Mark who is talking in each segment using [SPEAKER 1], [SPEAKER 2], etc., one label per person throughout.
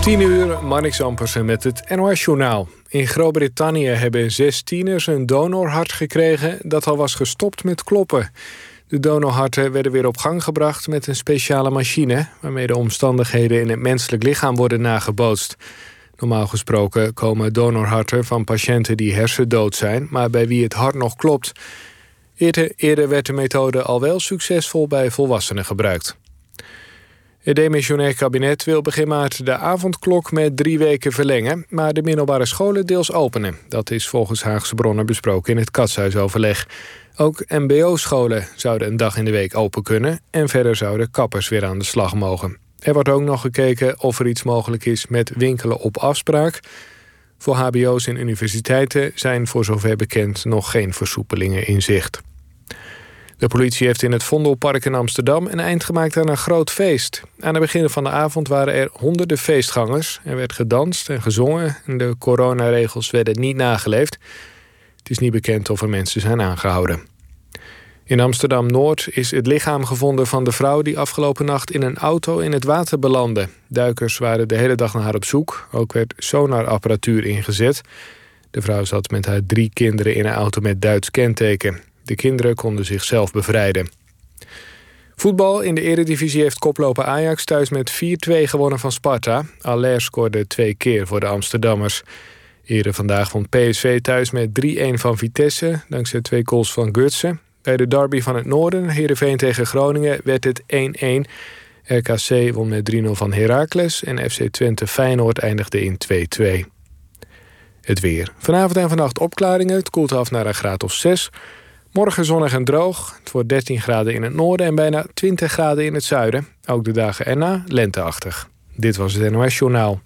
[SPEAKER 1] 10 uur, Marnix Ampersen met het NOS-journaal. In Groot-Brittannië hebben zes tieners een donorhart gekregen... dat al was gestopt met kloppen. De donorharten werden weer op gang gebracht met een speciale machine... waarmee de omstandigheden in het menselijk lichaam worden nagebootst. Normaal gesproken komen donorharten van patiënten die hersendood zijn... maar bij wie het hart nog klopt. Eerder, eerder werd de methode al wel succesvol bij volwassenen gebruikt. Het demissionair kabinet wil begin maart de avondklok met drie weken verlengen... maar de middelbare scholen deels openen. Dat is volgens Haagse bronnen besproken in het katshuisoverleg. Ook mbo-scholen zouden een dag in de week open kunnen... en verder zouden kappers weer aan de slag mogen. Er wordt ook nog gekeken of er iets mogelijk is met winkelen op afspraak. Voor hbo's en universiteiten zijn voor zover bekend nog geen versoepelingen in zicht. De politie heeft in het Vondelpark in Amsterdam een eind gemaakt aan een groot feest. Aan het begin van de avond waren er honderden feestgangers. Er werd gedanst en gezongen en de coronaregels werden niet nageleefd. Het is niet bekend of er mensen zijn aangehouden. In Amsterdam-Noord is het lichaam gevonden van de vrouw... die afgelopen nacht in een auto in het water belandde. Duikers waren de hele dag naar haar op zoek. Ook werd sonarapparatuur ingezet. De vrouw zat met haar drie kinderen in een auto met Duits kenteken. De kinderen konden zichzelf bevrijden. Voetbal in de eredivisie heeft koploper Ajax thuis met 4-2 gewonnen van Sparta. Aller scoorde twee keer voor de Amsterdammers. Eerder vandaag vond PSV thuis met 3-1 van Vitesse... dankzij twee goals van Gutsen. Bij de derby van het noorden, Heerenveen tegen Groningen, werd het 1-1. RKC won met 3-0 van Heracles en FC Twente Feyenoord eindigde in 2-2. Het weer. Vanavond en vannacht opklaringen. Het koelt af naar een graad of 6. Morgen zonnig en droog. Het wordt 13 graden in het noorden en bijna 20 graden in het zuiden. Ook de dagen erna lenteachtig. Dit was het NOS Journaal.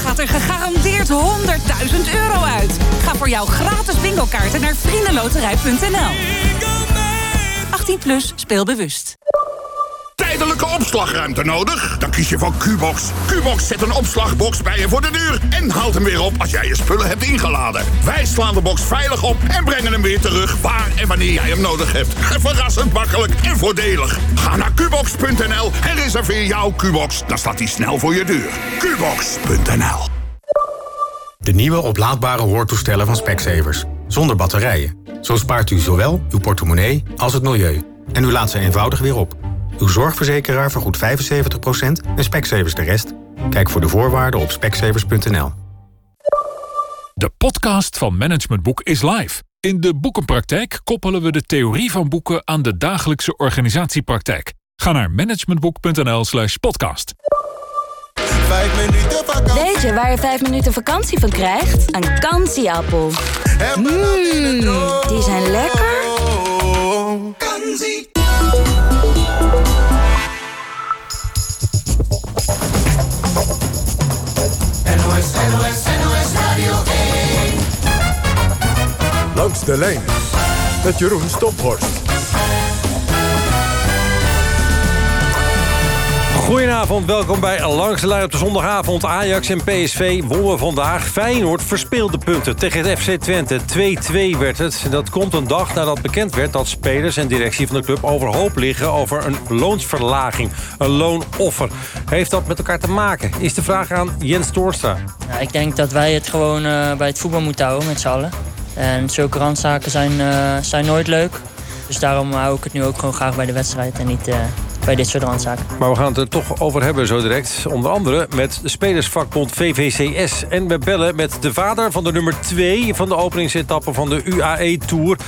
[SPEAKER 2] gaat er gegarandeerd 100.000 euro uit. Ga voor jouw gratis bingo kaarten naar vriendenloterij.nl. 18 plus, speel bewust.
[SPEAKER 3] Tijdelijke opslagruimte nodig? Dan kies je voor Qbox. Qbox zet een opslagbox bij je voor de deur... en haalt hem weer op als jij je spullen hebt ingeladen. Wij slaan de box veilig op en brengen hem weer terug... waar en wanneer jij hem nodig hebt. Verrassend makkelijk en voordelig. Ga naar qbox.nl en reserveer jouw Qbox. Dan staat hij snel voor je deur. Qbox.nl
[SPEAKER 4] De nieuwe oplaadbare hoortoestellen van Specsavers. Zonder batterijen. Zo spaart u zowel uw portemonnee als het milieu. En u laat ze eenvoudig weer op. Uw zorgverzekeraar vergoedt 75% en Specsavers de rest. Kijk voor de voorwaarden op specsavers.nl.
[SPEAKER 5] De podcast van Management Boek is live. In de boekenpraktijk koppelen we de theorie van boeken aan de dagelijkse organisatiepraktijk. Ga naar podcast.
[SPEAKER 6] Weet je waar je vijf minuten vakantie van krijgt? Een kansieappel. Mmm, die zijn lekker.
[SPEAKER 7] NOS, NOS, NOS Radio 1.
[SPEAKER 8] Langs de lijn met Jeroen Stophorst.
[SPEAKER 9] Goedenavond, welkom bij Langs de Lijn op de zondagavond. Ajax en PSV wonnen vandaag. Feyenoord verspeelde punten tegen het FC Twente. 2-2 werd het. Dat komt een dag nadat bekend werd dat spelers en directie van de club overhoop liggen over een loonsverlaging. Een loonoffer. Heeft dat met elkaar te maken? Is de vraag aan Jens Toorstra.
[SPEAKER 10] Ik denk dat wij het gewoon uh, bij het voetbal moeten houden met z'n allen. En zulke randzaken zijn, uh, zijn nooit leuk. Dus daarom hou ik het nu ook gewoon graag bij de wedstrijd en niet... Uh, bij dit soort randzaken.
[SPEAKER 9] Maar we gaan het er toch over hebben zo direct. Onder andere met de spelersvakbond VVCS. En we bellen met de vader van de nummer 2 van de openingsetappe van de UAE Tour.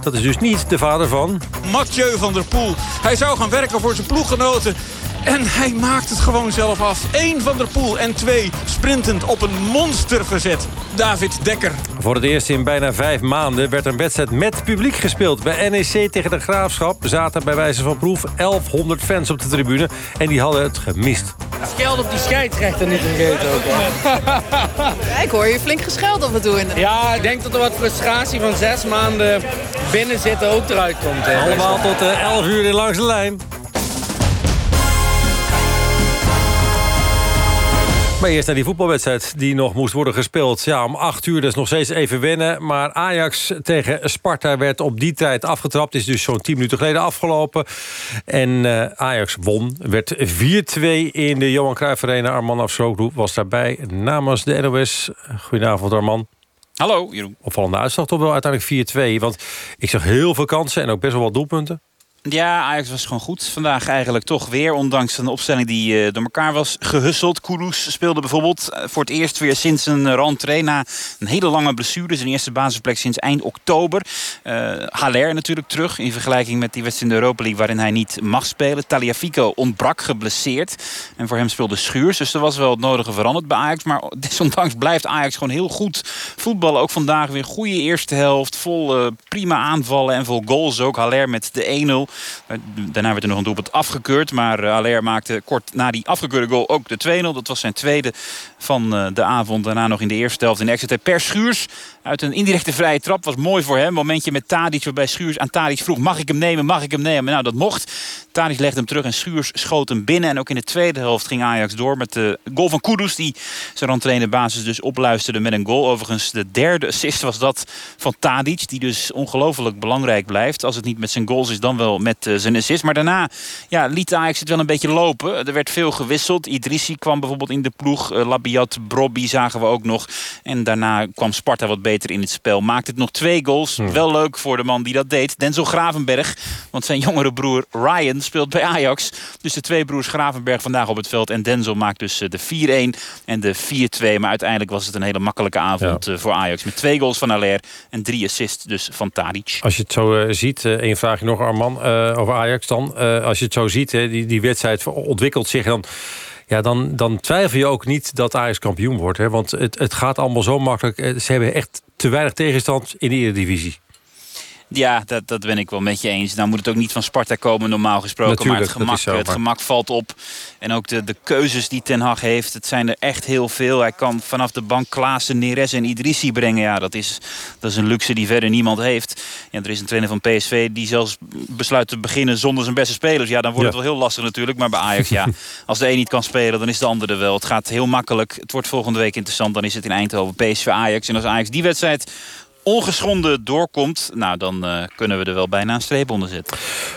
[SPEAKER 9] Dat is dus niet de vader van...
[SPEAKER 11] Mathieu van der Poel. Hij zou gaan werken voor zijn ploeggenoten. En hij maakt het gewoon zelf af. Eén van der Poel en twee sprintend op een monster gezet. David Dekker.
[SPEAKER 9] Voor het eerst in bijna vijf maanden werd een wedstrijd met publiek gespeeld. Bij NEC tegen de Graafschap zaten bij wijze van proef 1100 fans op de tribune. En die hadden het gemist.
[SPEAKER 12] Scheld op die scheidsrechter niet vergeten ook.
[SPEAKER 13] ik hoor je flink gescheld af en toe. In de...
[SPEAKER 12] Ja, ik denk dat er wat frustratie van zes maanden binnen zitten ook eruit komt. Hè.
[SPEAKER 9] Allemaal tot 11 uur in langs de lijn. Maar eerst naar die voetbalwedstrijd die nog moest worden gespeeld. Ja, om acht uur, dus nog steeds even wennen. Maar Ajax tegen Sparta werd op die tijd afgetrapt. Is dus zo'n tien minuten geleden afgelopen. En uh, Ajax won. Werd 4-2 in de Johan Cruijff Arena. Arman Afsrooglu was daarbij namens de NOS. Goedenavond Arman.
[SPEAKER 14] Hallo Jeroen.
[SPEAKER 9] Opvallende uitslag toch wel uiteindelijk 4-2. Want ik zag heel veel kansen en ook best wel wat doelpunten.
[SPEAKER 14] Ja, Ajax was gewoon goed. Vandaag eigenlijk toch weer. Ondanks een opstelling die uh, door elkaar was gehusseld. Kudus speelde bijvoorbeeld uh, voor het eerst weer sinds een rentree. Na een hele lange blessure. Zijn eerste basisplek sinds eind oktober. Uh, Haller natuurlijk terug. In vergelijking met die wedstrijd in de Europa League waarin hij niet mag spelen. Taliafico ontbrak geblesseerd. En voor hem speelde Schuurs. Dus er was wel het nodige veranderd bij Ajax. Maar desondanks blijft Ajax gewoon heel goed voetballen. Ook vandaag weer goede eerste helft. Vol prima aanvallen en vol goals ook. Haller met de 1-0. Daarna werd er nog een doelpunt afgekeurd. Maar uh, Aller maakte kort na die afgekeurde goal ook de 2-0. Dat was zijn tweede van uh, de avond. Daarna nog in de eerste helft in extra Per Schuurs uit een indirecte vrije trap. Was mooi voor hem. Momentje met Tadic waarbij Schuurs aan Tadic vroeg... mag ik hem nemen, mag ik hem nemen? Nou, dat mocht. Tadic legde hem terug en Schuurs schoot hem binnen. En ook in de tweede helft ging Ajax door met de goal van Kudus... die zijn randtrainer basis dus opluisterde met een goal. Overigens de derde assist was dat van Tadic... die dus ongelooflijk belangrijk blijft. Als het niet met zijn goals is, dan wel met uh, zijn assist. Maar daarna ja, liet Ajax het wel een beetje lopen. Er werd veel gewisseld. Idrissi kwam bijvoorbeeld in de ploeg. Uh, Labiat, Brobby zagen we ook nog. En daarna kwam Sparta wat beter in het spel. Maakte het nog twee goals. Hmm. Wel leuk voor de man die dat deed. Denzel Gravenberg. Want zijn jongere broer Ryan speelt bij Ajax. Dus de twee broers Gravenberg vandaag op het veld. En Denzel maakt dus eh, de 4-1 en de 4-2. Maar uiteindelijk was het een hele makkelijke avond ja. voor Ajax. Met twee goals van Aller en drie assists dus van Tadic.
[SPEAKER 9] Als je het zo uh, ziet, uh, één vraagje nog Arman uh, over Ajax dan. als je het zo ziet, hè, die, die wedstrijd ontwikkelt zich dan ja, dan, dan twijfel je ook niet dat Ajax kampioen wordt. Hè? Want het, het gaat allemaal zo makkelijk. Ze hebben echt te weinig tegenstand in de Eredivisie.
[SPEAKER 14] Ja, dat, dat ben ik wel met je eens. Nou moet het ook niet van Sparta komen, normaal gesproken.
[SPEAKER 9] Natuurlijk,
[SPEAKER 14] maar het gemak,
[SPEAKER 9] zo,
[SPEAKER 14] het gemak valt op. En ook de, de keuzes die Ten Hag heeft, het zijn er echt heel veel. Hij kan vanaf de bank Klaassen, Neres en Idrissi brengen. Ja, dat is, dat is een luxe die verder niemand heeft. Ja, er is een trainer van PSV die zelfs besluit te beginnen zonder zijn beste spelers. Ja, dan wordt ja. het wel heel lastig natuurlijk. Maar bij Ajax, ja, als de een niet kan spelen, dan is de andere wel. Het gaat heel makkelijk. Het wordt volgende week interessant. Dan is het in Eindhoven PSV Ajax. En als Ajax die wedstrijd ongeschonden doorkomt... nou, dan uh, kunnen we er wel bijna een streep onder zetten.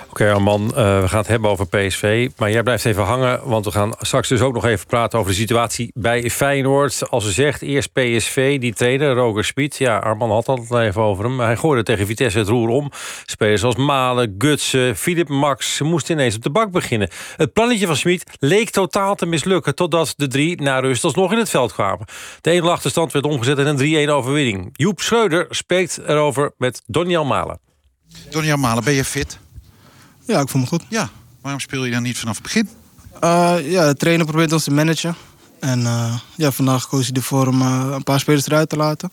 [SPEAKER 9] Oké, Arman, uh, we gaan het hebben over PSV. Maar jij blijft even hangen, want we gaan straks dus ook nog even praten... over de situatie bij Feyenoord. Als u zegt, eerst PSV, die trainer, Roger Smit. Ja, Arman had het al even over hem. Hij gooide tegen Vitesse het roer om. Spelers als Malen, Gutsen, Filip Max... ze moesten ineens op de bak beginnen. Het plannetje van Smit leek totaal te mislukken... totdat de drie na rust alsnog in het veld kwamen. De 1 achterstand werd omgezet in een 3-1 overwinning. Joep Schreuder spreekt erover met Donjan Malen.
[SPEAKER 15] Donjan Malen, ben je fit?
[SPEAKER 16] Ja, ik voel me goed.
[SPEAKER 15] Ja, waarom speel je dan niet vanaf het begin?
[SPEAKER 16] Uh, ja, de trainer probeert ons te managen. En uh, ja, vandaag koos hij ervoor om uh, een paar spelers eruit te laten.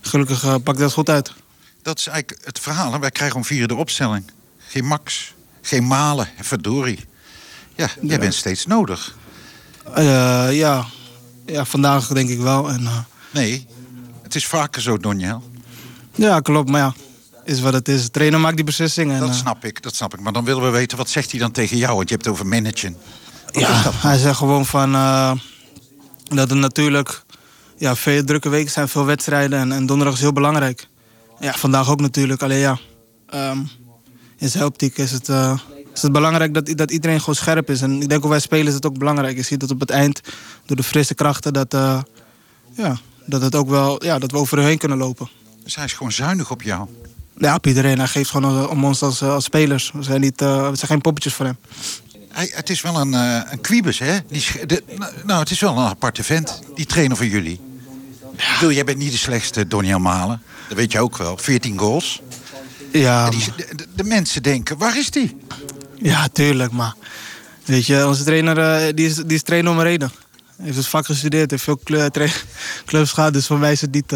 [SPEAKER 16] Gelukkig uh, pakt dat goed uit.
[SPEAKER 15] Dat is eigenlijk het verhaal. Wij krijgen om vier de opstelling. Geen Max, geen Malen, verdorie. Ja, jij ja. bent steeds nodig.
[SPEAKER 16] ja. ja, vandaag denk ik wel. En,
[SPEAKER 15] nee, het is vaker zo, Donjel.
[SPEAKER 16] Ja, klopt. Maar ja, is wat het is. De trainer maakt die beslissingen. En,
[SPEAKER 15] dat snap ik, dat snap ik. Maar dan willen we weten, wat zegt hij dan tegen jou? Want je hebt het over managen.
[SPEAKER 16] Wat ja, hij zegt gewoon van... Uh, dat het natuurlijk ja, veel drukke weken zijn, veel wedstrijden. En, en donderdag is heel belangrijk. Ja, vandaag ook natuurlijk. Alleen ja, um, in zijn optiek is het... Uh, is het belangrijk dat, dat iedereen gewoon scherp is. En ik denk ook wij spelen is het ook belangrijk. Je ziet dat op het eind, door de frisse krachten, dat, uh, ja, dat, het ook wel, ja, dat we over heen kunnen lopen.
[SPEAKER 15] Dus hij is gewoon zuinig op jou?
[SPEAKER 16] Ja, op iedereen. Hij geeft gewoon om ons als, als spelers. We zijn, niet, uh, we zijn geen poppetjes voor hem.
[SPEAKER 15] Hij, het is wel een, uh, een quibus, hè? Die, de, nou, het is wel een aparte vent, die trainer van jullie. Ja. Bedoel, jij bent niet de slechtste Doniel Malen. Dat weet je ook wel. 14 goals.
[SPEAKER 16] Ja.
[SPEAKER 15] Die, de, de, mensen denken, waar is die?
[SPEAKER 16] Ja, tuurlijk, maar... Weet je, onze trainer uh, die is, die is trainer om een reden. Hij heeft het vak gestudeerd, heeft veel clubs gehad. Dus voor mij is het niet,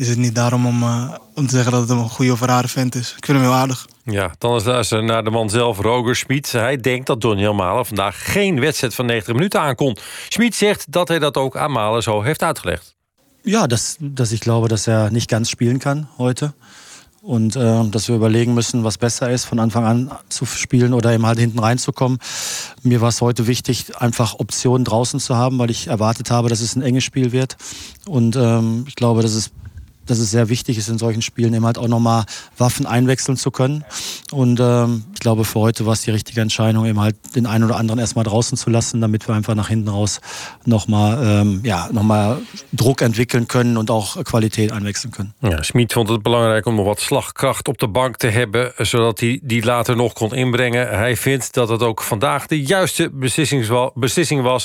[SPEAKER 16] is het niet daarom om, uh, om te zeggen dat het een goede of rare vent is. Ik vind hem heel aardig.
[SPEAKER 9] Ja, dan is luisteren naar de man zelf, Roger Schmid. Hij denkt dat Doniel Malen vandaag geen wedstrijd van 90 minuten aankon. Schmid zegt dat hij dat ook aan Malen zo heeft uitgelegd.
[SPEAKER 17] Ja, dass, dass ich glaube, dass er nicht ganz spielen kann heute. und äh, dass wir überlegen müssen, was besser ist, von Anfang an zu spielen oder eben halt hinten reinzukommen. Mir war es heute wichtig, einfach Optionen draußen zu haben, weil ich erwartet habe, dass es ein enges Spiel wird. Und ähm, ich glaube, dass es dass es sehr wichtig ist, in solchen Spielen eben halt auch nochmal Waffen einwechseln zu können. Und ähm, ich glaube, für heute war es die richtige Entscheidung, eben halt den einen oder anderen erstmal draußen zu lassen, damit wir einfach nach hinten raus nochmal ähm, ja, noch Druck entwickeln können und auch Qualität einwechseln können.
[SPEAKER 9] Ja, Schmid vond het belangrijk om nog wat slagkracht op de bank te hebben, zodat hij die later nog kon inbrengen. Hij vindt dat het ook vandaag de juiste beslissing was.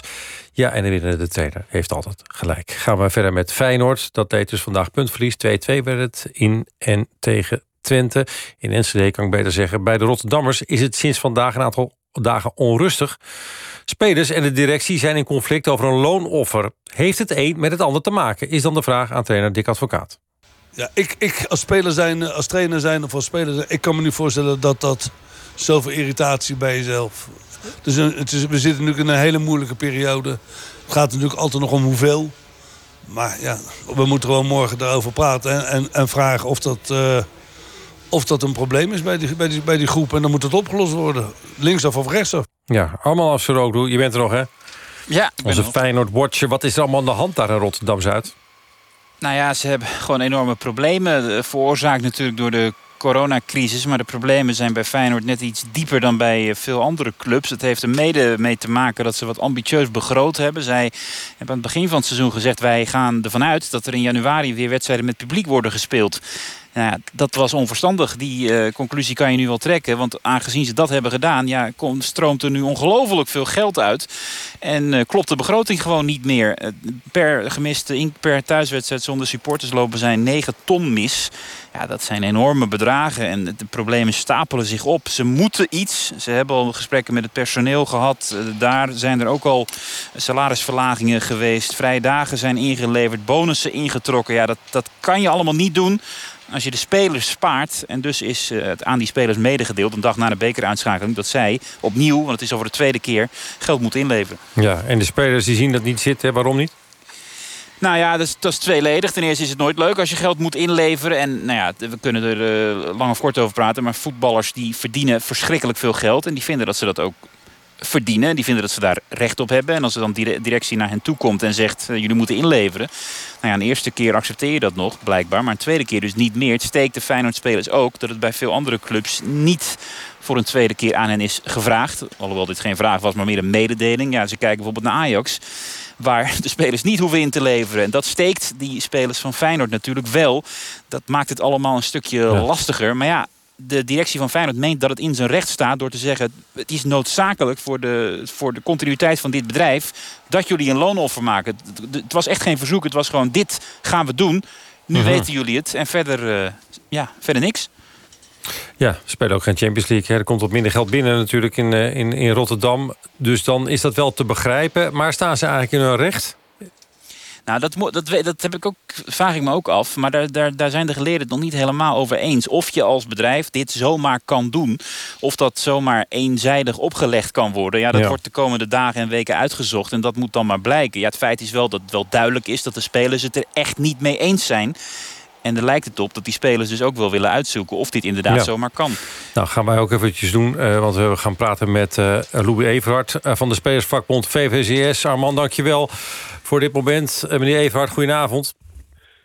[SPEAKER 9] Ja, en de winnende trainer heeft altijd gelijk. Gaan we verder met Feyenoord. Dat deed dus vandaag puntverlies. 2-2 werd het in en tegen Twente. In Enschede kan ik beter zeggen. Bij de Rotterdammers is het sinds vandaag een aantal dagen onrustig. Spelers en de directie zijn in conflict over een loonoffer. Heeft het een met het ander te maken? Is dan de vraag aan trainer Dick Advocaat.
[SPEAKER 18] Ja, ik, ik als speler zijn, als trainer zijn of als speler zijn, ik kan me niet voorstellen dat dat zoveel irritatie bij jezelf dus het is, we zitten natuurlijk in een hele moeilijke periode. Het gaat natuurlijk altijd nog om hoeveel. Maar ja, we moeten gewoon morgen daarover praten. En, en, en vragen of dat, uh, of dat een probleem is bij die, bij, die, bij die groep. En dan moet het opgelost worden. Linksaf of rechtsaf.
[SPEAKER 9] Ja, allemaal als ze ook doen. Je bent er nog, hè?
[SPEAKER 14] Ja.
[SPEAKER 9] Onze Feyenoord-watcher. Wat is er allemaal aan de hand daar in Rotterdam-Zuid?
[SPEAKER 14] Nou ja, ze hebben gewoon enorme problemen. Veroorzaakt natuurlijk door de coronacrisis. Maar de problemen zijn bij Feyenoord net iets dieper dan bij eh, veel andere clubs. Het heeft er mede mee te maken dat ze wat ambitieus begroot hebben. Zij hebben aan het begin van het seizoen gezegd... wij gaan ervan uit dat er in januari weer wedstrijden met publiek worden gespeeld. Nou ja, dat was onverstandig. Die uh, conclusie kan je nu wel trekken. Want aangezien ze dat hebben gedaan... Ja, stroomt er nu ongelooflijk veel geld uit. En uh, klopt de begroting gewoon niet meer. Uh, per gemiste per thuiswedstrijd zonder supporters lopen zijn 9 ton mis. Ja, dat zijn enorme bedragen en de problemen stapelen zich op. Ze moeten iets. Ze hebben al gesprekken met het personeel gehad. Daar zijn er ook al salarisverlagingen geweest. Vrije dagen zijn ingeleverd, bonussen ingetrokken. Ja, dat, dat kan je allemaal niet doen als je de spelers spaart, en dus is eh, het aan die spelers medegedeeld... een dag na de bekeruitschakeling, dat zij opnieuw... want het is over de tweede keer, geld moeten inleveren.
[SPEAKER 9] Ja, en de spelers die zien dat niet zitten, waarom niet?
[SPEAKER 14] Nou ja, dat is, dat is, tweeledig. Ten eerste is het nooit leuk als je geld moet inleveren. En nou ja, we kunnen er uh, lang of kort over praten. Maar voetballers die verdienen verschrikkelijk veel geld. En die vinden dat ze dat ook verdienen. Die vinden dat ze daar recht op hebben. En als er dan directie naar hen toe komt en zegt... Uh, jullie moeten inleveren. Nou ja, een eerste keer accepteer je dat nog, blijkbaar. Maar een tweede keer dus niet meer. Het steekt de Feyenoord-spelers ook... dat het bij veel andere clubs niet voor een tweede keer aan hen is gevraagd. Alhoewel dit geen vraag was, maar meer een mededeling. Ja, ze kijken bijvoorbeeld naar Ajax waar de spelers niet hoeven in te leveren. En dat steekt die spelers van Feyenoord natuurlijk wel. Dat maakt het allemaal een stukje lastiger. Maar ja, de directie van Feyenoord meent dat het in zijn recht staat... door te zeggen, het is noodzakelijk voor de, voor de continuïteit van dit bedrijf... dat jullie een loonoffer maken. Het, was echt geen verzoek, het was gewoon dit gaan we doen. Nu mhm. weten jullie het en verder, uh, ja, verder niks.
[SPEAKER 9] Ja, spelen ook geen Champions League. Er komt wat minder geld binnen natuurlijk in, eh, in, in Rotterdam. Dus dan is dat wel te begrijpen. Maar staan ze eigenlijk in hun recht?
[SPEAKER 14] Nou, dat, dat, dat heb ik ook, vraag ik me ook af. Maar daar, daar, daar zijn de geleerden het nog niet helemaal over eens. Of je als bedrijf dit zomaar kan doen. Of dat zomaar eenzijdig opgelegd kan worden. Ja, dat wordt de komende dagen en weken uitgezocht. En dat moet dan maar blijken. Ja, het feit is wel dat het wel duidelijk is dat de spelers het er echt niet mee eens zijn. En er lijkt het op dat die spelers dus ook wel willen uitzoeken of dit inderdaad zomaar kan.
[SPEAKER 9] Nou, gaan wij ook eventjes doen, uh, want we gaan praten met uh, Louis Everhard uh, van de Spelersvakbond VVCS. Armand, dankjewel voor dit moment. meneer Everhard, goedenavond.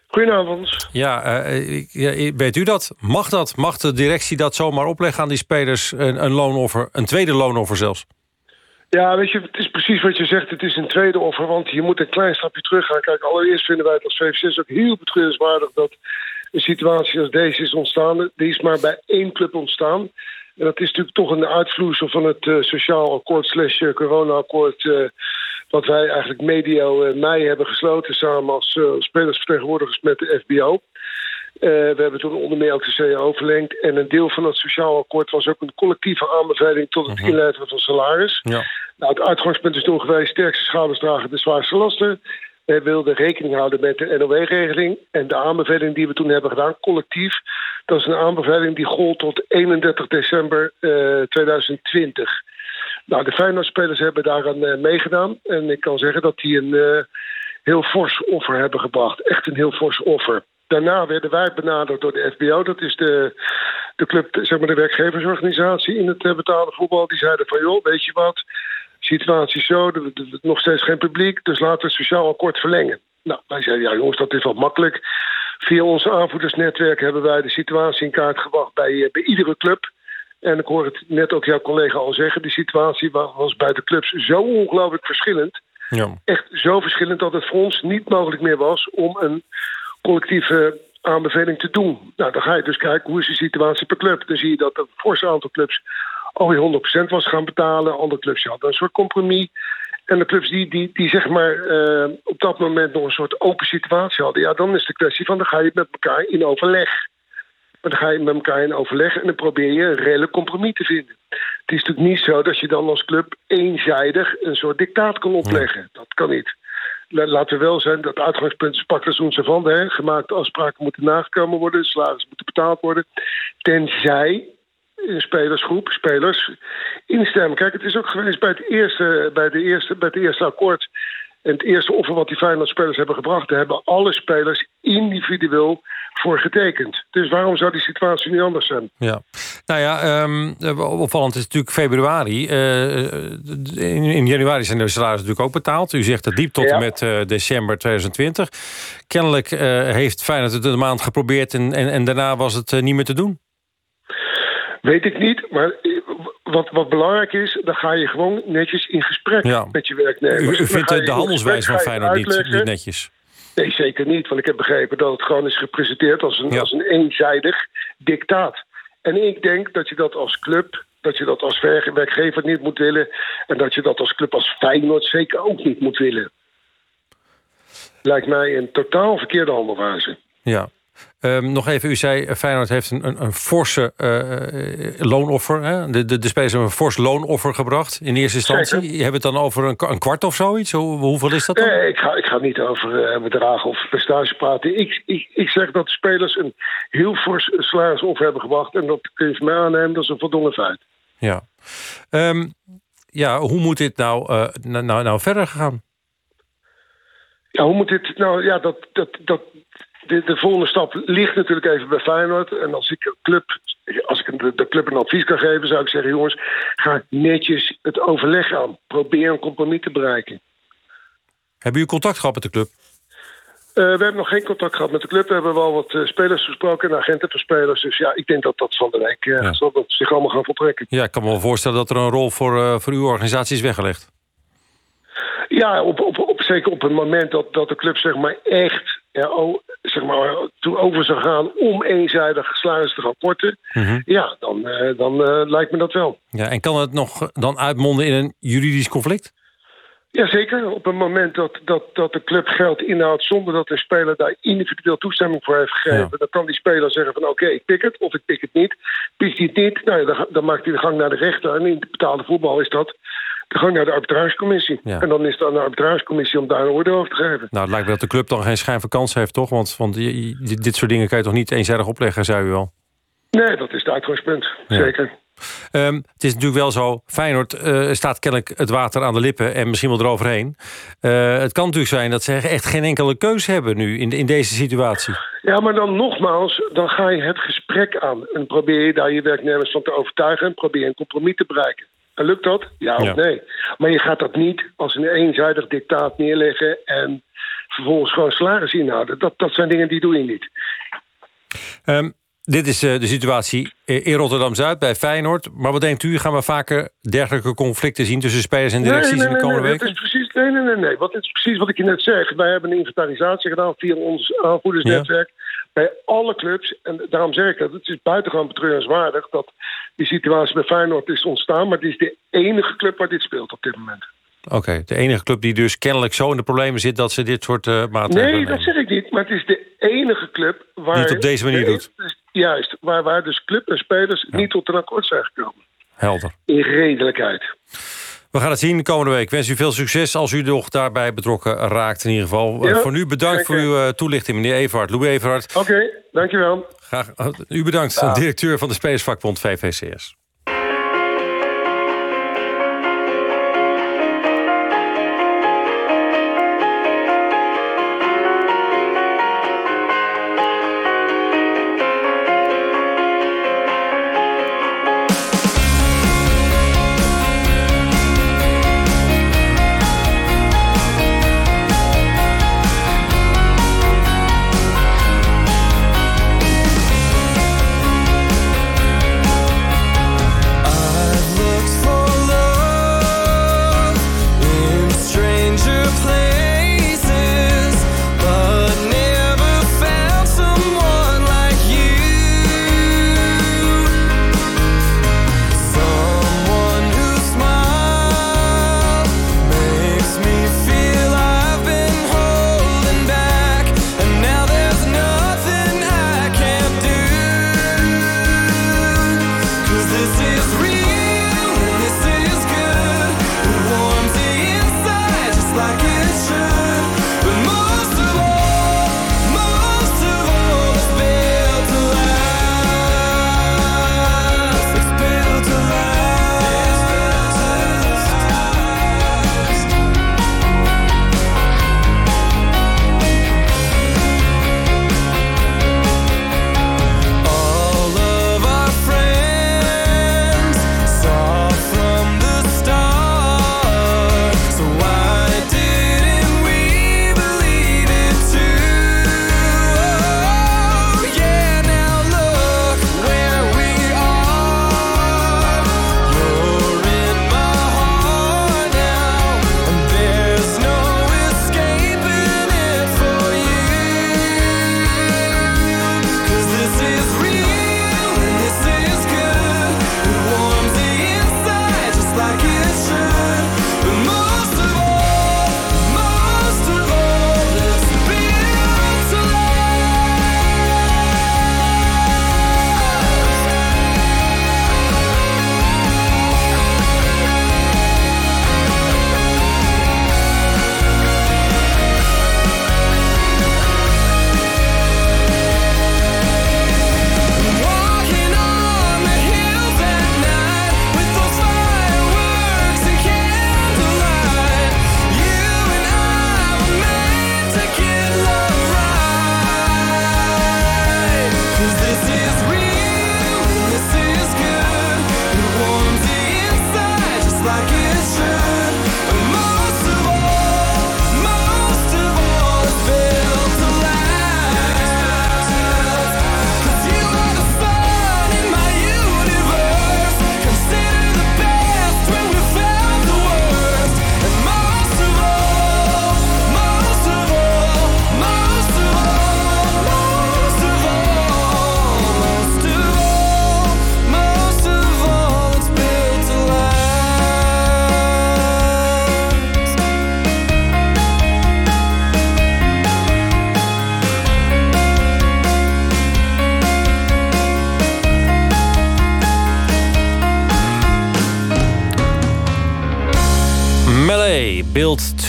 [SPEAKER 19] Goedenavond.
[SPEAKER 9] Ja, ja, weet u dat? Mag dat? Mag de directie dat zomaar opleggen aan die spelers? Een, een loonoffer, een tweede loonoffer zelfs?
[SPEAKER 19] Ja, weet je, het is precies wat je zegt. Het is een tweede offer, want je moet een klein stapje terug gaan. Kijk, allereerst vinden wij het als VVC ook heel betreurenswaardig... dat een situatie als deze is ontstaan. Die is maar bij één club ontstaan. En dat is natuurlijk toch een uitvloeisel van het uh, sociaal akkoord slash eh, corona-akkoord... Uh, wat wij eigenlijk medio mei hebben gesloten samen als spelersvertegenwoordigers met de FBO. Uh, we hebben toen onder meer ook de CAO verlengd. En een deel van het sociaal akkoord was ook een collectieve aanbeveling tot het mhm. inleveren van salaris. Ja. Nou, het uitgangspunt is toen geweest: sterkste schouders dragen de zwaarste lasten. We wilden rekening houden met de NOW-regeling. En de aanbeveling die we toen hebben gedaan, collectief, dat is een aanbeveling die gold tot 31 december uh, eh, 2020. Nou, de Feyenoord-spelers hebben daaraan uh, meegedaan. En ik kan zeggen dat die een heel fors offer hebben gebracht. Echt een heel fors offer. Daarna werden wij benaderd door de FBO. Dat is de, de club, zeg maar de werkgeversorganisatie in het uh, betaalde voetbal. Die zeiden van, joh, weet je wat, situatie zo, nog steeds geen publiek, dus laten we het sociaal akkoord verlengen. Nou, wij zeiden, ja jongens, dat is wel makkelijk. Via ons aanvoerdersnetwerk hebben wij de situatie in kaart gebracht bij, bij iedere club. En ik hoor het net ook jouw collega al zeggen, de situatie was bij de clubs zo ongelooflijk verschillend.
[SPEAKER 9] Ja.
[SPEAKER 19] Echt zo verschillend dat het voor ons niet mogelijk meer was om een collectieve aanbeveling te doen. Nou, dan ga je dus kijken hoe is de situatie per club. Dan zie je dat een fors aantal clubs alweer 100% was gaan betalen. Andere clubs hadden een soort compromis. En de clubs die, die, die zeg maar uh, op dat moment nog een soort open situatie hadden... ja, dan is de kwestie van dan ga je met elkaar in overleg. Maar dan ga je met elkaar in overleg en dan probeer je een redelijk compromis te vinden. Het is natuurlijk niet zo dat je dan als club eenzijdig een soort dictaat kan opleggen. Dat kan niet. Laten we wel zijn dat uitgangspunt is pakken van hè. Gemaakte afspraken moeten nagekomen worden, salaris moeten betaald worden. Tenzij een spelersgroep, spelers, instemmen. Kijk, het is ook geweest bij het eerste, bij de eerste, bij het eerste akkoord. En het eerste offer wat die Feyenoord-spelers hebben gebracht... daar hebben alle spelers individueel voor getekend. Dus waarom zou die situatie niet anders zijn?
[SPEAKER 9] Ja. Nou ja, um, opvallend is natuurlijk februari. Uh, in, in, januari zijn de salarissen natuurlijk ook betaald. U zegt het diep tot en met uh, december 2020. Kennelijk uh, heeft Feyenoord het een maand geprobeerd... en, en, en daarna was het niet meer te doen.
[SPEAKER 19] Weet ik niet, maar wat, wat belangrijk is, dan ga je gewoon netjes in gesprek
[SPEAKER 9] ja.
[SPEAKER 19] met je werknemers.
[SPEAKER 9] U, u vindt de handelswijze van Feyenoord niet, niet, netjes?
[SPEAKER 19] Nee, zeker niet. Want ik heb begrepen dat het gewoon is gepresenteerd als een, ja. als een eenzijdig dictaat. En ik denk dat je dat als club, dat je dat als werkgever niet moet willen. En dat je dat als club als Feyenoord zeker ook niet moet willen. Lijkt mij een totaal verkeerde handelwijze.
[SPEAKER 9] Ja, Um, nog even, u zei uh, Feyenoord heeft een, een, een forse uh, loonoffer. Hè? De, de, de spelers hebben een fors loonoffer gebracht in eerste instantie. Zeker. Je hebt het dan over een, een kwart of zoiets? Hoe, hoeveel is dat dan?
[SPEAKER 19] Nee, ik ga, ik ga niet over uh, bedragen of prestaties praten. Ik, ik, ik zeg dat de spelers een heel fors salarisoffer hebben gebracht. En dat kun je van mij aannemen, dat is een voldongen feit.
[SPEAKER 9] Ja. Um, ja, hoe moet dit nou, uh, nou, nou verder gaan?
[SPEAKER 19] Ja, hoe moet dit nou... Ja, dat, dat, dat, de, de, volgende stap ligt natuurlijk even bij Feyenoord. En als ik, club, als ik de, de, club een advies kan geven, zou ik zeggen: jongens, ga netjes het overleg aan. Probeer een compromis te bereiken.
[SPEAKER 9] Hebben jullie contact gehad met de club?
[SPEAKER 19] Uh, we hebben nog geen contact gehad met de club. We hebben wel wat uh, spelers gesproken en agenten van spelers. Dus ja, ik denk dat dat van de week uh, ja. zal dat zich allemaal gaan voltrekken.
[SPEAKER 9] Ja, ik kan me wel voorstellen dat er een rol voor, voor uw organisatie is weggelegd.
[SPEAKER 19] Ja, op, op, op, zeker op het moment dat, dat de club zeg maar echt ja, oh, zeg maar, toe over zou gaan om eenzijdig salaris te mm -hmm. ja, dan, uh, dan uh, lijkt me dat wel.
[SPEAKER 9] Ja, en kan het nog dan uitmonden in een juridisch conflict?
[SPEAKER 19] Jazeker, op het moment dat, dat, dat de club geld inhoudt zonder dat de speler daar individueel toestemming voor heeft gegeven, ja. dan kan die speler zeggen van oké, okay, ik pik het of ik pik het niet. Pik hij het niet, nou ja, dan, dan maakt hij de gang naar de rechter. En in het betaalde voetbal is dat gang naar de arbitragecommissie. Ja. En dan is het aan de arbitragecommissie om daar een oordeel over te geven.
[SPEAKER 9] Nou, het lijkt me dat de club dan geen schijn van kans heeft, toch? Want, want dit soort dingen kan je toch niet eenzijdig opleggen, zei u al?
[SPEAKER 19] Nee, dat is het uitgangspunt. Ja. Zeker.
[SPEAKER 9] Um, het is natuurlijk wel zo, Feyenoord uh, staat kennelijk het water aan de lippen en misschien wel eroverheen. Uh, het kan natuurlijk zijn dat ze echt geen enkele keus hebben nu in, in deze situatie.
[SPEAKER 19] Ja, maar dan nogmaals, dan ga je het gesprek aan en probeer je daar je werknemers van te overtuigen en probeer een compromis te bereiken. En lukt dat? Ja of nee? Maar je gaat dat niet als een eenzijdig dictaat neerleggen en vervolgens gewoon salaris inhouden. Dat, dat zijn dingen die doe je niet.
[SPEAKER 9] Um, dit is uh, de situatie in Rotterdam-Zuid bij Feyenoord. Maar wat denkt u, gaan we vaker dergelijke conflicten zien... tussen spelers en directies
[SPEAKER 19] nee, nee,
[SPEAKER 9] in de komende weken?
[SPEAKER 19] Precies, nee, nee, nee, nee. Wat is precies wat ik je net zeg. Wij hebben een inventarisatie gedaan via ons aanvoerdersnetwerk... Ja. Bij alle clubs. En daarom zeg ik dat het is buitengewoon betreurenswaardig... dat die situatie bij Feyenoord is ontstaan. Maar het is de enige club waar dit speelt op dit moment.
[SPEAKER 9] Oké, okay, de enige club die dus kennelijk zo in de problemen zit... dat ze dit soort uh, maatregelen
[SPEAKER 19] Nee,
[SPEAKER 9] nemen.
[SPEAKER 19] dat zeg ik niet. Maar het is de enige club waar...
[SPEAKER 9] Die het op deze manier doet.
[SPEAKER 19] Juist, waar, waar dus club en spelers ja. niet tot een akkoord zijn gekomen.
[SPEAKER 9] Helder.
[SPEAKER 19] In redelijkheid.
[SPEAKER 9] We gaan het zien de komende week. Ik wens u veel succes als u nog daarbij betrokken raakt in ieder geval. Ja, voor nu bedankt voor uw uh, toelichting, meneer Everhard. Louis Everhard.
[SPEAKER 19] Oké, okay, dankjewel.
[SPEAKER 9] Graag, uh, u bedankt, ja. directeur van de Spelersvakbond VVCS.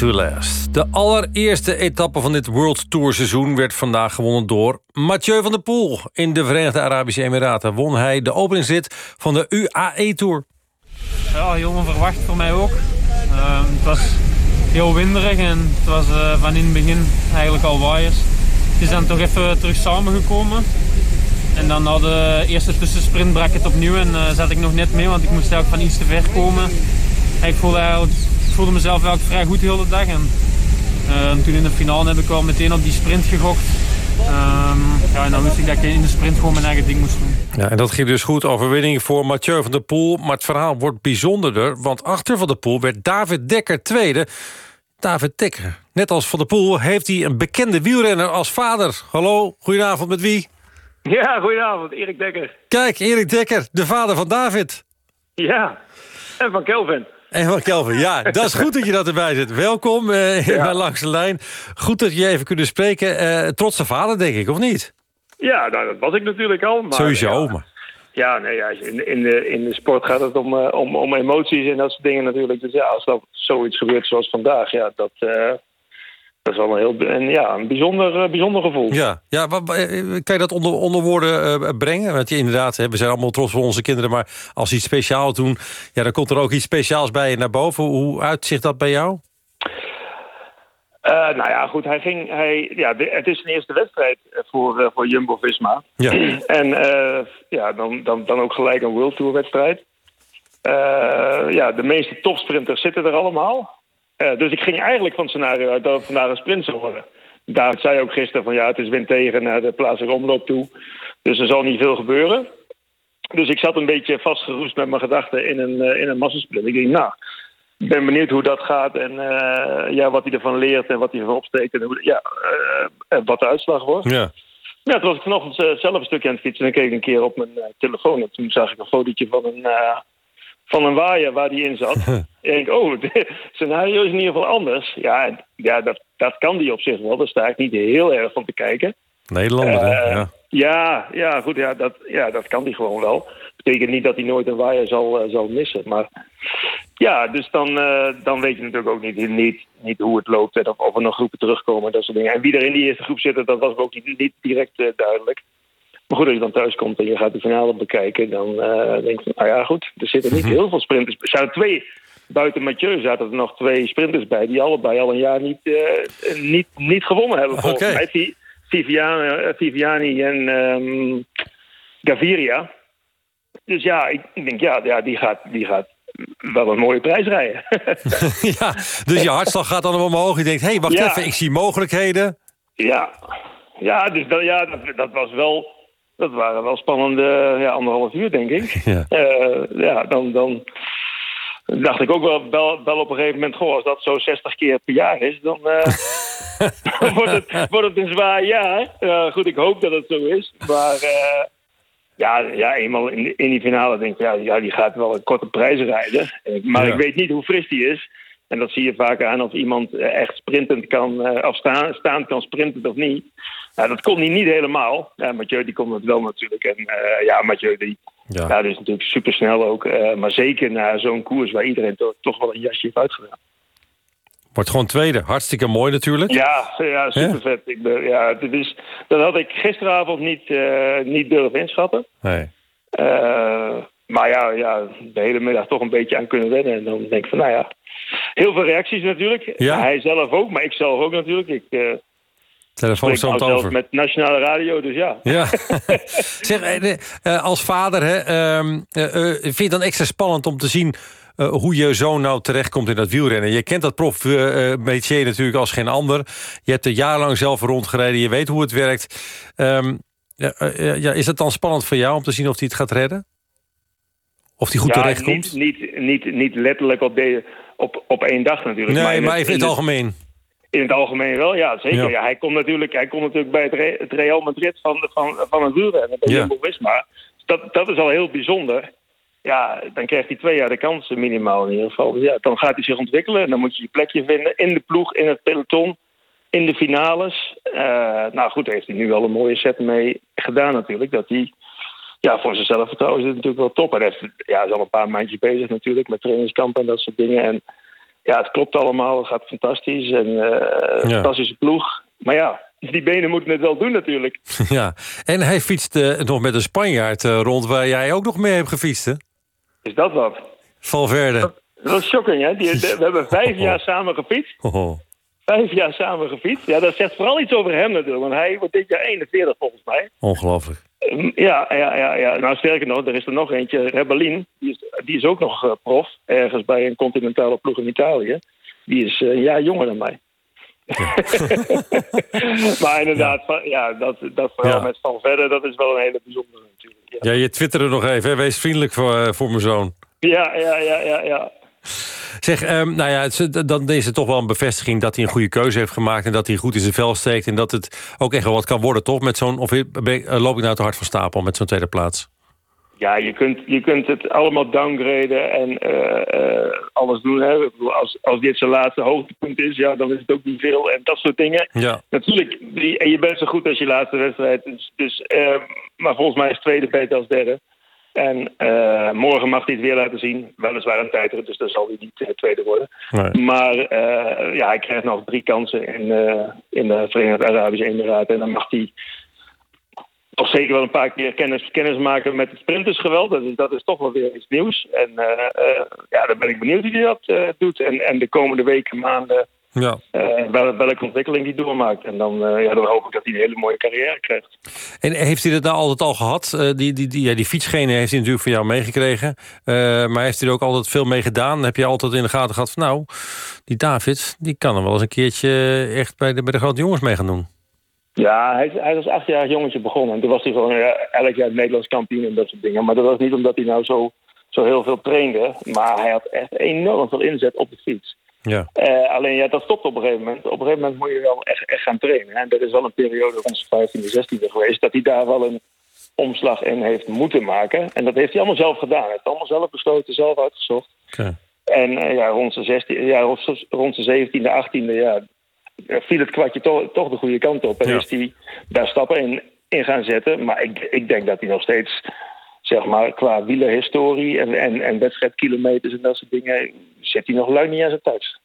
[SPEAKER 9] To Last. De allereerste etappe van dit World Tour seizoen werd vandaag gewonnen door Mathieu van der Poel. In de Verenigde Arabische Emiraten won hij de openingsrit van de UAE Tour.
[SPEAKER 20] Ja, heel onverwacht voor mij ook. Uh, het was heel winderig en het was uh, van in het begin eigenlijk al waaiers. Het is dan toch even terug samengekomen. En dan na de eerste tussensprint brak het opnieuw en uh, zat ik nog net mee, want ik moest eigenlijk van iets te ver komen. En ik voelde, eigenlijk, ik voelde mezelf eigenlijk vrij goed de hele dag. En, uh, toen in de finale heb ik wel meteen op die sprint gegokt. Um, ja, en dan wist ik dat ik in de sprint gewoon mijn eigen ding moest doen.
[SPEAKER 9] Ja, en dat ging dus goed. Overwinning voor Mathieu van der Poel. Maar het verhaal wordt bijzonderder. Want achter Van der Poel werd David Dekker tweede. David Dekker, net als Van der Poel, heeft hij een bekende wielrenner als vader. Hallo, goedenavond, met wie?
[SPEAKER 21] Ja, goedenavond, Erik Dekker.
[SPEAKER 9] Kijk, Erik Dekker, de vader van David.
[SPEAKER 21] Ja, en van Kelvin.
[SPEAKER 9] En van Kelvin, ja. Dat is goed dat je dat erbij zit. Welkom uh, ja. bij Langs de Lijn. Goed dat je even kunnen spreken. Uh, trotse vader, denk ik, of niet?
[SPEAKER 21] Ja, nou, dat was ik natuurlijk al. Maar,
[SPEAKER 9] Sowieso,
[SPEAKER 21] ja. Ja, nee, ja, in, in, de, in de sport gaat het om, uh, om, om emoties en dat soort dingen natuurlijk. Dus ja, als dat zoiets gebeurt zoals vandaag, ja, dat, dat is wel een heel en ja, een bijzonder, bijzonder gevoel.
[SPEAKER 9] Ja, ja wat, kan je dat onder, onder woorden uh, brengen? Want je, inderdaad, we zijn allemaal trots op onze kinderen... maar als ze iets speciaals doen, ja, dan komt er ook iets speciaals bij je naar boven. Hoe uitzicht dat bij jou?
[SPEAKER 21] Uh, nou ja, goed, hij ging, hij, ja, het is zijn eerste wedstrijd voor, uh, voor Jumbo-Visma.
[SPEAKER 9] Ja.
[SPEAKER 21] en ja, dan, dan, dan ook gelijk een World Tour wedstrijd. ja, de meeste topsprinters zitten er allemaal. Uh, dus ik ging eigenlijk van het scenario uit dat het vandaag een sprint zou worden. David zei ook gisteren van ja, het is wind tegen naar de plaatselijke omloop toe. Dus er zal niet veel gebeuren. Dus ik zat een beetje vastgeroest met mijn gedachten in een, uh, in een massasprint. Ik denk, nou, ik ben benieuwd hoe dat gaat en uh, ja, wat hij ervan leert en wat hij ervan opsteekt en hoe, ja, wat de uitslag wordt.
[SPEAKER 9] Ja.
[SPEAKER 21] Ja, toen was ik vanochtend zelf een stukje aan het fietsen en keek ik een keer op mijn telefoon. En toen zag ik een fotootje van een, van een waaier waar die in zat. en ik denk, oh, het scenario is in ieder geval anders. Ja, ja dat, dat kan die op zich wel. Daar sta ik niet heel erg van te kijken.
[SPEAKER 9] Nederlander, uh, hè? Ja.
[SPEAKER 21] Ja, ja, goed, ja, dat, ja, dat kan die gewoon wel. Betekent niet dat hij nooit een waaier zal, uh, zal missen. Maar ja, dus dan, uh, dan weet je natuurlijk ook niet, niet, niet hoe het loopt... en of, of er nog groepen terugkomen dat soort dingen. En wie er in die eerste groep zit, dat was ook niet, niet direct duidelijk. Maar goed, als je dan thuis komt en je gaat de finale bekijken... dan uh, denk je, nou ja, goed, er zitten niet heel veel sprinters. Er zijn twee, buiten Mathieu zaten er nog twee sprinters bij... die allebei al een jaar niet, uh, niet, niet gewonnen hebben, volgens
[SPEAKER 9] okay.
[SPEAKER 21] mij. Viviani, Viviani en um, Gaviria. Dus ja, ik, ik denk, ja, ja die, gaat, die gaat wel een mooie prijs rijden.
[SPEAKER 9] ja, dus je hartslag gaat dan omhoog. Je denkt, hé, hey, wacht
[SPEAKER 21] Ja.
[SPEAKER 9] even, ik zie mogelijkheden.
[SPEAKER 21] Ja, ja, dus dat, ja, dat, dat was wel... Dat waren wel spannende ja, anderhalf uur, denk ik.
[SPEAKER 9] Ja.
[SPEAKER 21] Eh, ja, dan, dan dacht ik ook wel, wel, wel op een gegeven moment... Goh, als dat zo 60 keer per jaar is, dan, eh, wordt, het, wordt het een zwaar jaar. Eh, goed, ik hoop dat het zo is. Maar ja, ja, eenmaal in, in die finale denk ik... Ja, ja, die gaat wel een korte prijs rijden. Maar
[SPEAKER 9] Ja.
[SPEAKER 21] ik weet niet hoe fris die is. En dat zie je vaak aan of iemand echt sprintend kan... of staan, staand kan sprinten of niet. Nou, dat kon hij niet helemaal. Ja, Mathieu die kon het wel natuurlijk. En eh, ja, Mathieu die,
[SPEAKER 9] Ja.
[SPEAKER 21] ja. die is natuurlijk supersnel ook. eh, maar zeker na zo'n koers waar iedereen to- toch wel een jasje heeft uitgedaan.
[SPEAKER 9] Wordt gewoon tweede. Hartstikke mooi natuurlijk.
[SPEAKER 21] Ja, ja super vet. Ik ben, ja, dit is, dat had ik gisteravond niet, eh, niet durven inschatten.
[SPEAKER 9] Nee.
[SPEAKER 21] Maar ja, ja, de hele middag toch een beetje aan kunnen wennen. En dan denk ik van, nou ja, heel veel reacties natuurlijk.
[SPEAKER 9] Ja.
[SPEAKER 21] Hij zelf ook, maar ik zelf ook natuurlijk. Ik
[SPEAKER 9] Telefoon stond over.
[SPEAKER 21] met nationale radio, dus ja.
[SPEAKER 9] Ja. zeg, eh, eh, als vader, hè, ehm, eh, vind je het dan extra spannend om te zien... hoe je zoon nou terechtkomt in dat wielrennen? Je kent dat prof métier natuurlijk als geen ander. Je hebt er jarenlang zelf rondgereden. Je weet hoe het werkt. Ehm, ja, is het dan spannend voor jou om te zien of hij het gaat redden? Of hij goed
[SPEAKER 21] ja,
[SPEAKER 9] terechtkomt?
[SPEAKER 21] Niet, niet, niet, niet letterlijk op, de, op, op één dag natuurlijk.
[SPEAKER 9] Nee, maar even in het
[SPEAKER 21] in
[SPEAKER 9] algemeen.
[SPEAKER 21] In het algemeen wel, ja, zeker.
[SPEAKER 9] Ja.
[SPEAKER 21] Ja. hij, komt natuurlijk, hij komt natuurlijk bij het, Re- het Real Madrid van, van, van het wielrennen, bij
[SPEAKER 9] Ja.
[SPEAKER 21] Jumbo-Visma. Dat, dat is al heel bijzonder. Ja, dan krijgt hij twee jaar de kans minimaal in ieder geval. Dus ja, dan gaat hij zich ontwikkelen en dan moet je je plekje vinden in de ploeg, in het peloton, in de finales. Eh, nou goed, heeft hij nu wel een mooie set mee gedaan natuurlijk. Dat hij, ja, voor zijn zelfvertrouwen is het natuurlijk wel top. En hij heeft, ja, is al een paar maandjes bezig natuurlijk met trainingskampen en dat soort dingen. En ja, het klopt allemaal. Het gaat fantastisch. En uh, fantastische ploeg. Maar ja, die benen moeten het wel doen natuurlijk.
[SPEAKER 9] Ja, en hij fietst uh, nog met een Spanjaard uh, rond waar jij ook nog mee hebt gefietst, hè?
[SPEAKER 21] Is dat wat?
[SPEAKER 9] Valverde.
[SPEAKER 21] Dat, dat is shocking, hè? Die, de, we hebben vijf jaar samen gefietst.
[SPEAKER 9] Oh.
[SPEAKER 21] Vijf jaar samen gefietst. Ja, dat zegt vooral iets over hem natuurlijk. Want hij wordt dit jaar 41 volgens mij.
[SPEAKER 9] Ongelooflijk.
[SPEAKER 21] Ja, ja, ja, ja. Nou, sterker nog, er is er nog eentje, Rebellin. Die is, die is ook nog uh, prof, ergens bij een continentale ploeg in Italië. Die is uh, een jaar jonger dan mij. Ja. maar inderdaad, ja, ja dat, dat verhaal ja. met Van Verder, dat is wel een hele bijzondere natuurlijk.
[SPEAKER 9] Ja, je twitterde nog even, hè? wees vriendelijk voor, uh, voor mijn zoon.
[SPEAKER 21] Ja, ja, ja, ja, ja.
[SPEAKER 9] Zeg, um, nou ja, het, dan is het toch wel een bevestiging dat hij een goede keuze heeft gemaakt... en dat hij goed in zijn vel steekt en dat het ook echt wel wat kan worden, toch? Met zo'n, of loop ik nou te hard van stapel met zo'n tweede plaats?
[SPEAKER 21] Ja, je kunt, je kunt het allemaal downgraden en uh, uh, alles doen. Hè. Als, als dit zijn laatste hoogtepunt is, ja, dan is het ook niet veel en dat soort dingen.
[SPEAKER 9] Ja.
[SPEAKER 21] Natuurlijk, die, en je bent zo goed als je laatste wedstrijd. Dus, dus, uh, maar volgens mij is tweede beter als derde. En uh, morgen mag hij het weer laten zien. Weliswaar een tijdrit, dus dan zal hij niet uh, tweede worden.
[SPEAKER 9] Nee.
[SPEAKER 21] Maar uh, ja, hij krijgt nog drie kansen in, in de Verenigde Arabische Emiraten. En dan mag hij toch zeker wel een paar keer kennis, kennis maken met het sprintersgeweld. Dat is, dat is toch wel weer iets nieuws. En ja, dan ben ik benieuwd hoe hij dat doet. En, en de komende weken, maanden...
[SPEAKER 9] Ja.
[SPEAKER 21] Uh, wel, welke ontwikkeling die doormaakt. En dan, uh, ja, dan hoop ik dat hij een hele mooie carrière krijgt.
[SPEAKER 9] En heeft hij dat nou altijd al gehad? Uh, die, die, die, ja, die fietsgene heeft hij natuurlijk van jou meegekregen. maar heeft hij er ook altijd veel mee gedaan? Heb je altijd in de gaten gehad van nou, die David, die kan er wel eens een keertje echt bij de, bij de grote jongens mee gaan doen?
[SPEAKER 21] Ja, hij, hij was achtjarig jongetje begonnen. En toen was hij gewoon elk jaar Nederlands kampioen en dat soort dingen. Maar dat was niet omdat hij nou zo, zo heel veel trainde. Maar hij had echt enorm veel inzet op de fiets.
[SPEAKER 9] Ja.
[SPEAKER 21] Uh, alleen ja, dat stopt op een gegeven moment. Op een gegeven moment moet je wel echt, echt gaan trainen. En dat is wel een periode rond 15e, 16e geweest... dat hij daar wel een omslag in heeft moeten maken. En dat heeft hij allemaal zelf gedaan. Hij heeft allemaal zelf besloten, zelf uitgezocht.
[SPEAKER 9] Okay.
[SPEAKER 21] En uh, ja, rond zijn 16, ja, rond, rond zijn 17e, 18e... Ja, viel het kwartje toch, toch de goede kant op. En
[SPEAKER 9] Ja.
[SPEAKER 21] is hij daar stappen in, in gaan zetten. Maar ik, ik denk dat hij nog steeds... Zeg maar, qua wielerhistorie en, en, en wedstrijdkilometers en dat soort dingen... zit hij nog lang niet aan zijn thuis.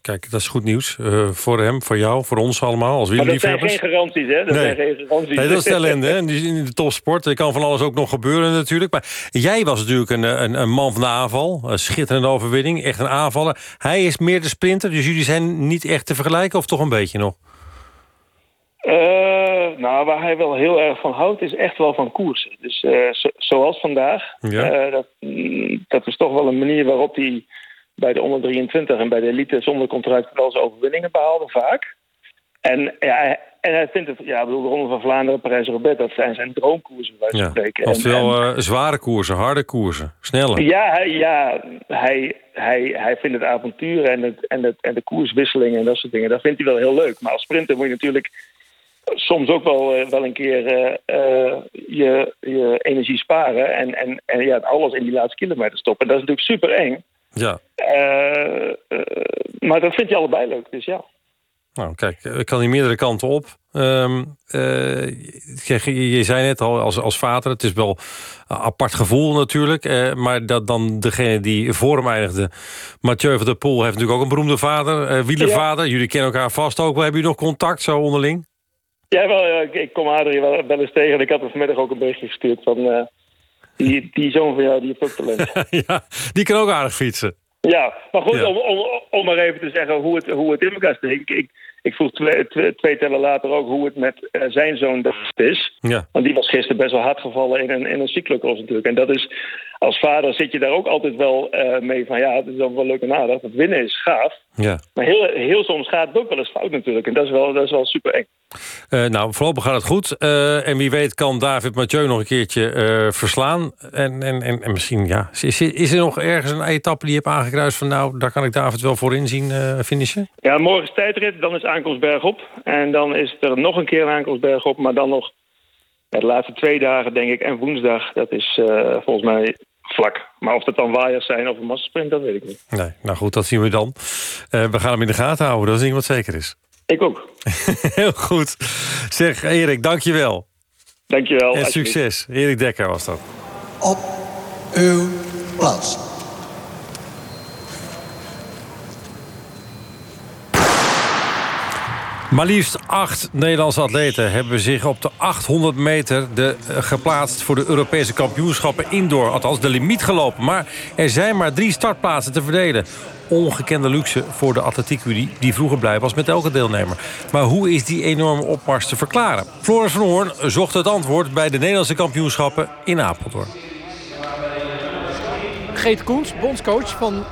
[SPEAKER 9] Kijk, dat is goed nieuws. Uh, voor hem, voor jou, voor ons allemaal, als
[SPEAKER 21] Maar dat zijn geen garanties, hè? Dat
[SPEAKER 9] Nee.
[SPEAKER 21] zijn geen garanties.
[SPEAKER 9] Nee, dat is de ellende, hè? In de topsport. Er kan van alles ook nog gebeuren natuurlijk. Maar jij was natuurlijk een, een, een man van de aanval. Een schitterende overwinning. Echt een aanvaller. Hij is meer de sprinter, dus jullie zijn niet echt te vergelijken... of toch een beetje nog?
[SPEAKER 21] Eh, nou, waar hij wel heel erg van houdt, is echt wel van koersen. Dus eh, zo- zoals vandaag.
[SPEAKER 9] Ja.
[SPEAKER 21] Eh, dat, dat is toch wel een manier waarop hij bij de onder 23 en bij de elite zonder contract wel zijn overwinningen behaalde, vaak. En, ja, hij- en hij vindt het, ja, ik bedoel, de Ronde van Vlaanderen, Parijs-Roubaix, dat zijn zijn droomkoersen, bij
[SPEAKER 9] Ja.
[SPEAKER 21] spreken.
[SPEAKER 9] Al
[SPEAKER 21] En-
[SPEAKER 9] veel eh, zware koersen, harde koersen, sneller.
[SPEAKER 21] ja, hij, ja hij, hij, hij vindt het avontuur en, het, en, het, en de koerswisselingen en dat soort dingen. Dat vindt hij wel heel leuk. Maar als sprinter moet je natuurlijk soms ook wel, eh, wel een keer eh, eh, je, je energie sparen. En, en, en ja, alles in die laatste kilometer stoppen. Dat is natuurlijk super eng.
[SPEAKER 9] Ja.
[SPEAKER 21] maar dat vindt hij allebei leuk, dus ja.
[SPEAKER 9] Nou, kijk, ik kan hier meerdere kanten op. Kijk, je, je zei net al, als, als vader, het is wel een apart gevoel natuurlijk. maar dat dan degene die voor hem eindigde, Mathieu van der Poel... heeft natuurlijk ook een beroemde vader, wielervader. Jullie kennen elkaar vast ook wel. Hebben jullie nog contact zo onderling?
[SPEAKER 21] Ja, wel, ik, ik kom Adrie wel, wel eens tegen. En ik had hem vanmiddag ook een berichtje gestuurd van... eh, die, die zoon van jou, die heeft ook talent.
[SPEAKER 9] ja, die kan ook aardig fietsen.
[SPEAKER 21] Ja, maar goed,
[SPEAKER 9] Ja.
[SPEAKER 21] om, om, om maar even te zeggen hoe het, hoe het in elkaar steekt. Ik, ik vroeg twee, twee, twee tellen later ook hoe het met eh, zijn zoon David is.
[SPEAKER 9] Ja.
[SPEAKER 21] Want die was gisteren best wel hard gevallen in een, in een cyclocross natuurlijk. En dat is, als vader zit je daar ook altijd wel eh, mee van... ja, het is dan wel leuk en aardig. Het winnen is gaaf.
[SPEAKER 9] Ja.
[SPEAKER 21] Maar heel, heel soms gaat het ook wel eens fout natuurlijk. En dat is wel, dat is wel super eng.
[SPEAKER 9] Eh, nou, voorlopig gaat het goed. Eh, en wie weet kan David Mathieu nog een keertje verslaan. En, en, en, en misschien, ja, is, is er nog ergens een etappe die je hebt aangekruist... van nou, daar kan ik David wel voor inzien finishen?
[SPEAKER 21] Ja, morgen is tijdrit, dan is aankomst bergop. En dan is er nog een keer een aankomst bergop, maar dan nog de laatste twee dagen, denk ik, en woensdag. Dat is volgens mij vlak. Maar of dat dan waaiers zijn of een massasprint, dat weet ik niet.
[SPEAKER 9] Nee, nou goed, dat zien we dan. Eh, we gaan hem in de gaten houden, dat is niet wat zeker is.
[SPEAKER 21] Ik ook.
[SPEAKER 9] Heel goed. Zeg, Erik, dankjewel.
[SPEAKER 21] Dankjewel.
[SPEAKER 9] En succes. Erik Dekker was dat.
[SPEAKER 7] Uw plaats.
[SPEAKER 9] Maar liefst acht Nederlandse atleten hebben zich op de 800 meter de, eh, geplaatst... voor de Europese kampioenschappen indoor. Althans, de limiet gelopen. Maar er zijn maar drie startplaatsen te verdelen. Ongekende luxe voor de atletiekunie die vroeger blij was met elke deelnemer. Maar hoe is die enorme opmars te verklaren? Floris van Hoorn zocht het antwoord bij de Nederlandse kampioenschappen in Apeldoorn.
[SPEAKER 22] Geet Koens, bondscoach van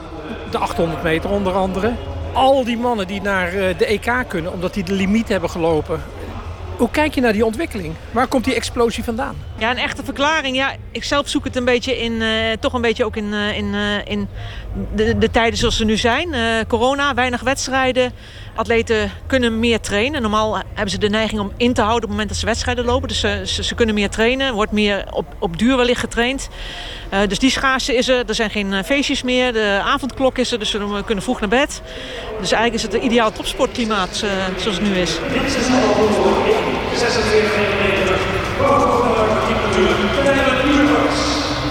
[SPEAKER 22] de 800 meter onder andere. Al die mannen die naar eh, de EK kunnen omdat die de limiet hebben gelopen. Hoe kijk je naar die ontwikkeling? Waar komt die explosie vandaan?
[SPEAKER 23] Ja, een echte verklaring. Ja, ik zelf zoek het een beetje in, uh, toch een beetje ook in, uh, in, in de, de, tijden zoals ze nu zijn. corona, weinig wedstrijden. Atleten kunnen meer trainen. Normaal hebben ze de neiging om in te houden op het moment dat ze wedstrijden lopen. Dus ze, ze, ze kunnen meer trainen. Wordt meer op, op duur wellicht getraind. dus die schaarste is er. Er zijn geen feestjes meer. De avondklok is er, dus we kunnen vroeg naar bed. Dus eigenlijk is het een ideaal topsportklimaat zoals het nu is.
[SPEAKER 22] 46 meter.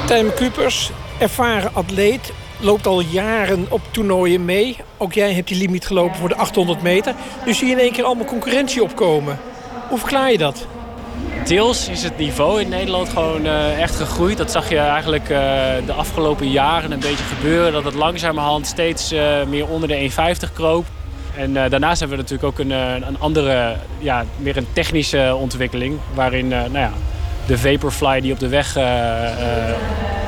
[SPEAKER 22] Tijmen Kupers, ervaren atleet, loopt al jaren op toernooien mee. Ook jij hebt die limiet gelopen voor de 800 meter. Dus zie je in één keer allemaal concurrentie opkomen. Hoe verklaar je dat?
[SPEAKER 24] Deels is het niveau in Nederland gewoon uh, echt gegroeid. Dat zag je eigenlijk uh, de afgelopen jaren een beetje gebeuren. Dat het langzamerhand steeds uh, meer onder de 1,50 kroop. En daarnaast hebben we natuurlijk ook een, een andere, ja, meer een technische ontwikkeling. Waarin nou ja, de Vaporfly die op de weg uh,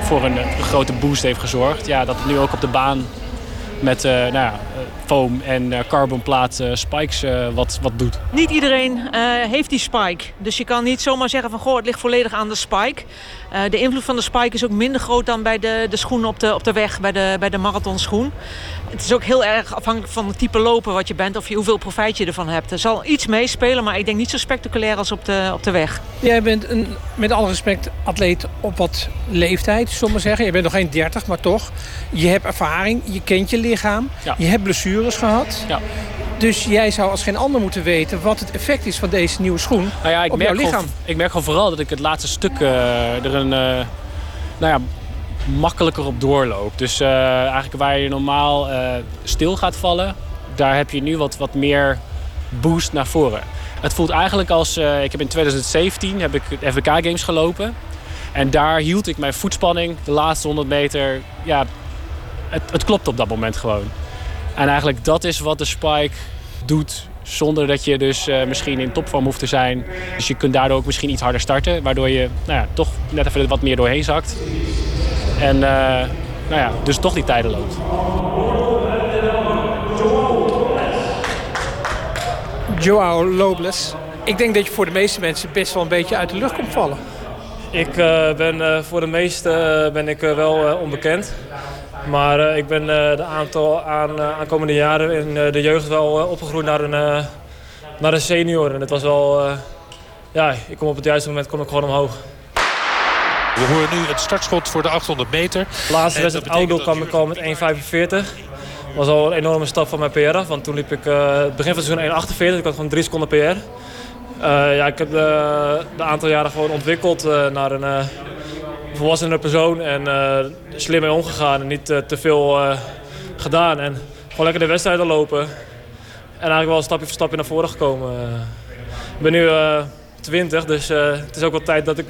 [SPEAKER 24] voor een, grote boost heeft gezorgd. Ja, dat het nu ook op de baan met nou ja, foam en carbonplaat spikes wat, wat doet.
[SPEAKER 23] Niet iedereen heeft die spike. Dus je kan niet zomaar zeggen van goh, het ligt volledig aan de spike. Uh, de invloed van de spike is ook minder groot dan bij de, de schoen op de, op de weg, bij de, bij de marathonschoen. Het is ook heel erg afhankelijk van het type lopen wat je bent of je, hoeveel profijt je ervan hebt. Er zal iets meespelen, maar ik denk niet zo spectaculair als op de, op de weg.
[SPEAKER 22] Jij bent een, met alle respect atleet op wat leeftijd, zullen we zeggen. Je bent nog geen 30, maar toch. Je hebt ervaring, je kent je lichaam, ja. je hebt blessures gehad.
[SPEAKER 24] Ja.
[SPEAKER 22] Dus jij zou als geen ander moeten weten wat het effect is van deze nieuwe schoen
[SPEAKER 24] nou ja, ik
[SPEAKER 22] op
[SPEAKER 24] merk
[SPEAKER 22] jouw lichaam.
[SPEAKER 24] Ik merk gewoon vooral dat ik het laatste stuk uh, er een, uh, nou ja, makkelijker op doorloop. Dus uh, eigenlijk waar je normaal stil gaat vallen, daar heb je nu wat, wat meer boost naar voren. Het voelt eigenlijk als, ik heb in 2017 heb ik FWK Games gelopen. En daar hield ik mijn voetspanning de laatste 100 meter, ja, het, het klopt op dat moment gewoon. En eigenlijk dat is wat de Spike doet zonder dat je dus uh, misschien in topvorm hoeft te zijn. Dus je kunt daardoor ook misschien iets harder starten. Waardoor je nou ja, toch net even wat meer doorheen zakt. En uh, nou ja, dus toch die tijden loopt.
[SPEAKER 22] Joao Lobles. Ik denk dat je voor de meeste mensen best wel een beetje uit de lucht komt vallen.
[SPEAKER 25] Ik uh, ben voor de meesten ben ik wel onbekend. Maar uh, ik ben uh, de aantal aan, uh, aankomende jaren in de jeugd wel opgegroeid naar een, naar een senior. En het was wel... ja, ik kom op het juiste moment kom ik gewoon omhoog.
[SPEAKER 26] We horen nu het startschot voor de 800 meter.
[SPEAKER 25] Laatste wedstrijd outdoor kwam ik al met 1,45. Dat was al een enorme stap van mijn PR af. Want toen liep ik het begin van het seizoen 1,48. Ik had gewoon 3 seconden PR. ja, ik heb de, de aantal jaren gewoon ontwikkeld naar een volwassene persoon en uh, slim mee omgegaan en niet uh, te veel uh, gedaan. En gewoon lekker de wedstrijden lopen. En eigenlijk wel stapje voor stapje naar voren gekomen. Ik ben nu 20, dus het is ook wel tijd dat ik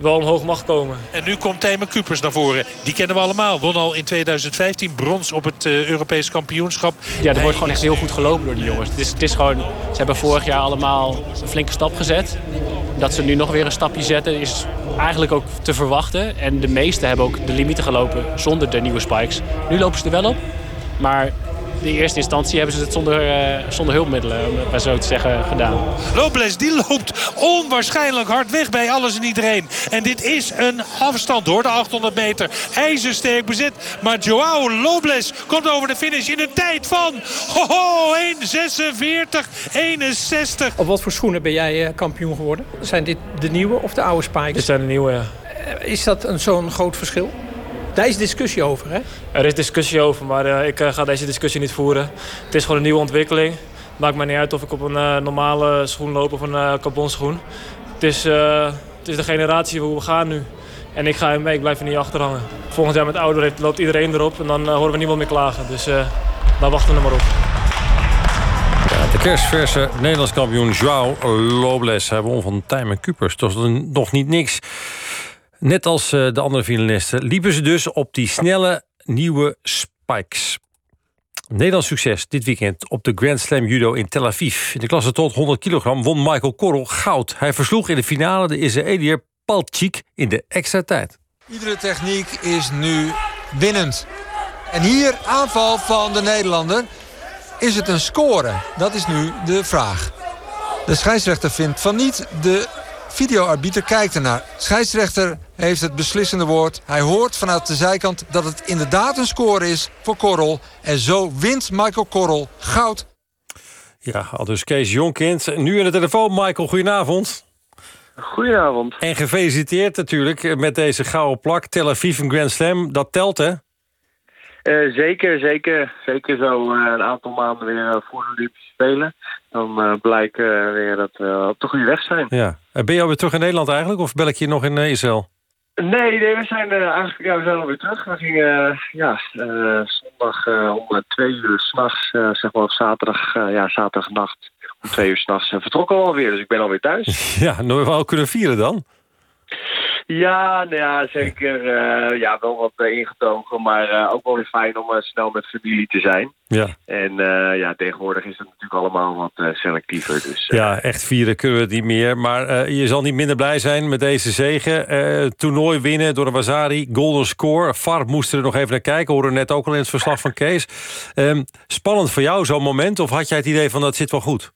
[SPEAKER 25] wel omhoog mag komen.
[SPEAKER 26] En nu komt Tijmen Kupers naar voren. Die kennen we allemaal. Won al in 2015 brons op het uh, Europees kampioenschap.
[SPEAKER 24] Ja, er wordt gewoon echt heel goed gelopen door die jongens. Het is, het is gewoon, ze hebben vorig jaar allemaal een flinke stap gezet. Dat ze nu nog weer een stapje zetten is eigenlijk ook te verwachten. En de meesten hebben ook de limieten gelopen zonder de nieuwe spikes. Nu lopen ze er wel op. Maar in eerste instantie hebben ze het zonder, uh, zonder hulpmiddelen, om het maar zo te zeggen, gedaan.
[SPEAKER 26] Lobles die loopt onwaarschijnlijk hard weg bij alles en iedereen. En dit is een afstand door de 800 meter. IJzersterk bezet. Maar Joao Lobles komt over de finish in een tijd van ho, 1.46, 61.
[SPEAKER 22] Op wat voor schoenen ben jij uh, kampioen geworden? Zijn dit de nieuwe of de oude spikes?
[SPEAKER 25] Dit zijn de nieuwe, ja.
[SPEAKER 22] Is dat een zo'n groot verschil? Daar is discussie over, hè?
[SPEAKER 25] Er is discussie over, maar uh, ik uh, ga deze discussie niet voeren. Het is gewoon een nieuwe ontwikkeling. Maakt mij niet uit of ik op een uh, normale schoen loop of een carbonschoen. Het is, het is de generatie hoe we gaan nu. En ik ga mee, ik blijf er niet achter hangen. Volgend jaar met ouder heeft, loopt iedereen erop en dan horen we niemand meer klagen. Dus daar wachten we maar op.
[SPEAKER 9] De kerstverse Nederlands kampioen João Lobles. Hij won van Tijmen Kupers. Dat is nog niet niks. Net als eh, de andere finalisten liepen ze dus op die snelle nieuwe spikes. Nederlands succes dit weekend op de Grand Slam Judo in Tel Aviv. In de klasse tot 100 kilogram won Michael Korrel goud. Hij versloeg in de finale de Israëliër Palchik in de extra tijd.
[SPEAKER 27] Iedere techniek is nu winnend. En hier aanval van de Nederlander. Is het een score? Dat is nu de vraag. De scheidsrechter vindt van niet. De videoarbiter kijkt ernaar. Scheidsrechter heeft het beslissende woord. Hij hoort vanuit de zijkant dat het inderdaad een score is voor Korrel. En zo wint Michael Korrel goud.
[SPEAKER 9] Ja, al dus Kees Jonkind. Nu in de telefoon, Michael. Goedenavond.
[SPEAKER 28] Goedenavond.
[SPEAKER 9] En gefeliciteerd natuurlijk met deze gouden plak. Tel Aviv een Grand Slam, dat telt hè?
[SPEAKER 28] Uh, zeker, zeker. Zeker zo uh, een aantal maanden weer uh, voor de Olympische Spelen. Dan blijkt weer dat we op de goede weg zijn.
[SPEAKER 9] Ja. ben je alweer terug in Nederland eigenlijk? Of bel ik je nog in Israël?
[SPEAKER 28] Nee, nee, we zijn eigenlijk ja, we zijn alweer terug. We gingen ja, zondag om twee uur s'nachts, zeg maar op zaterdag, ja, zaterdagnacht om twee uur s'nachts vertrokken we alweer. Dus ik ben alweer thuis.
[SPEAKER 9] ja, nooit wel kunnen vieren dan?
[SPEAKER 28] Ja, nou ja, zeker. Uh, ja, wel wat uh, ingetogen, maar uh, ook wel weer fijn om snel met familie te zijn.
[SPEAKER 9] Ja.
[SPEAKER 28] En ja, tegenwoordig is het natuurlijk allemaal wat selectiever. Dus,
[SPEAKER 9] ja, echt vieren kunnen we het niet meer. Maar je zal niet minder blij zijn met deze zegen. toernooi winnen door de Wazari, golden score. VAR moesten er nog even naar kijken, hoorden net ook al in het verslag van Kees. Um, spannend voor jou zo'n moment, of had jij het idee van dat zit wel goed?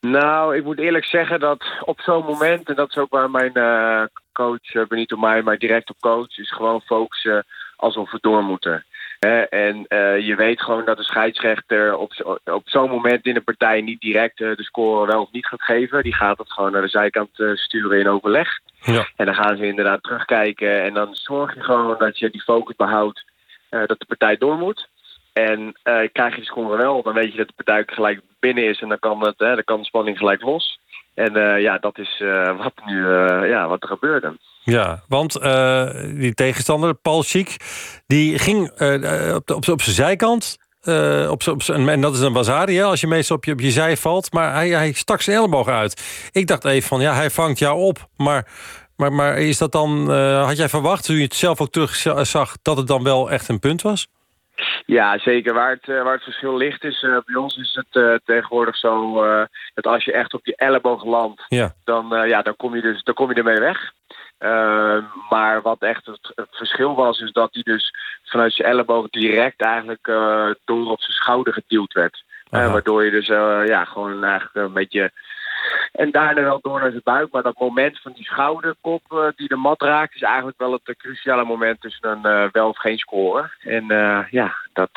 [SPEAKER 28] Nou, ik moet eerlijk zeggen dat op zo'n moment, en dat is ook waar mijn uh, coach uh, Benito mij maar direct op coach, is gewoon focussen alsof we door moeten. en uh, je weet gewoon dat de scheidsrechter op, op zo'n moment in de partij niet direct de score wel of niet gaat geven. Die gaat het gewoon naar de zijkant sturen in overleg.
[SPEAKER 9] Ja.
[SPEAKER 28] En dan gaan ze inderdaad terugkijken en dan zorg je gewoon dat je die focus behoudt dat de partij door moet. En krijg je de score wel, dan weet je dat de partij gelijk binnen is en dan kan, het, hè, dan kan de spanning gelijk los. En uh, ja, dat is uh, wat, nu, ja, wat er gebeurde.
[SPEAKER 9] Ja, want die tegenstander, Paul Schiek, die ging op, op, zijn zijkant. op, op, en dat is een bazari, als je meestal op je, op je zij valt. Maar hij, hij stak zijn elleboog uit. Ik dacht even van, ja, hij vangt jou op. Maar, maar, maar is dat dan, had jij verwacht, toen je het zelf ook terug zag... dat het dan wel echt een punt was?
[SPEAKER 28] Ja, zeker. Waar het, waar het verschil ligt is, uh, bij ons is het uh, tegenwoordig zo uh, dat als je echt op je elleboog landt,
[SPEAKER 9] ja.
[SPEAKER 28] dan, ja, dan, kom je dus, dan kom je ermee weg. maar wat echt het, het, verschil was, is dat hij dus vanuit zijn elleboog direct eigenlijk door op zijn schouder geduwd werd. waardoor je dus ja, gewoon eigenlijk een beetje en daarna wel door naar zijn buik. Maar dat moment van die schouderkop uh, die de mat raakt... is eigenlijk wel het cruciale moment tussen een uh, wel of geen score. En ja, dat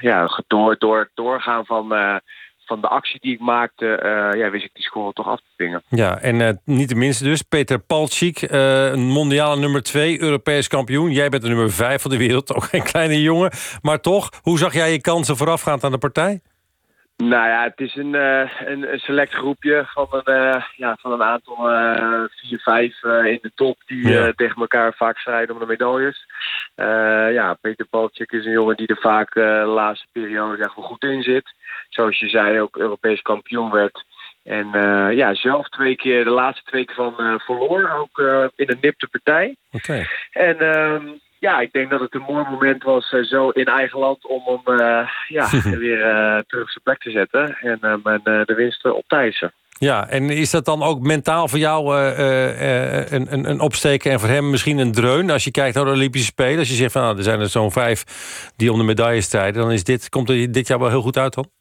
[SPEAKER 28] ja, door, door doorgaan van, van de actie die ik maakte... ja, wist ik die score toch af te dwingen.
[SPEAKER 9] Ja, en niet de minste dus. Peter Palcic, een mondiale nummer 2, Europees kampioen. Jij bent de nummer 5 van de wereld, ook geen kleine jongen. Maar toch, hoe zag jij je kansen voorafgaand aan de partij?
[SPEAKER 28] Nou ja, het is een, uh, een, een, select groepje van een, uh, ja, van een aantal uh, vier, vijf in de top die
[SPEAKER 9] ja.
[SPEAKER 28] tegen elkaar vaak strijden om de medailles. ja, Peter Paltjik is een jongen die er vaak de laatste periode echt wel goed in zit. Zoals je zei, ook Europees kampioen werd. En ja, zelf twee keer, de laatste twee keer van verloor, ook in een nipte partij.
[SPEAKER 9] Oké.
[SPEAKER 28] En ehm, ja, ik denk dat het een mooi moment was uh, zo in eigen land om hem uh, ja, weer uh, terug op zijn plek te zetten en hem de winst op te eisen.
[SPEAKER 9] Ja, en is dat dan ook mentaal voor jou een, een, een opsteken en voor hem misschien een dreun? Als je kijkt naar de Olympische Spelen, als je zegt van nou, er zijn er zo'n vijf die om de medailles strijden, dan is dit, komt er dit jaar wel heel goed uit dan?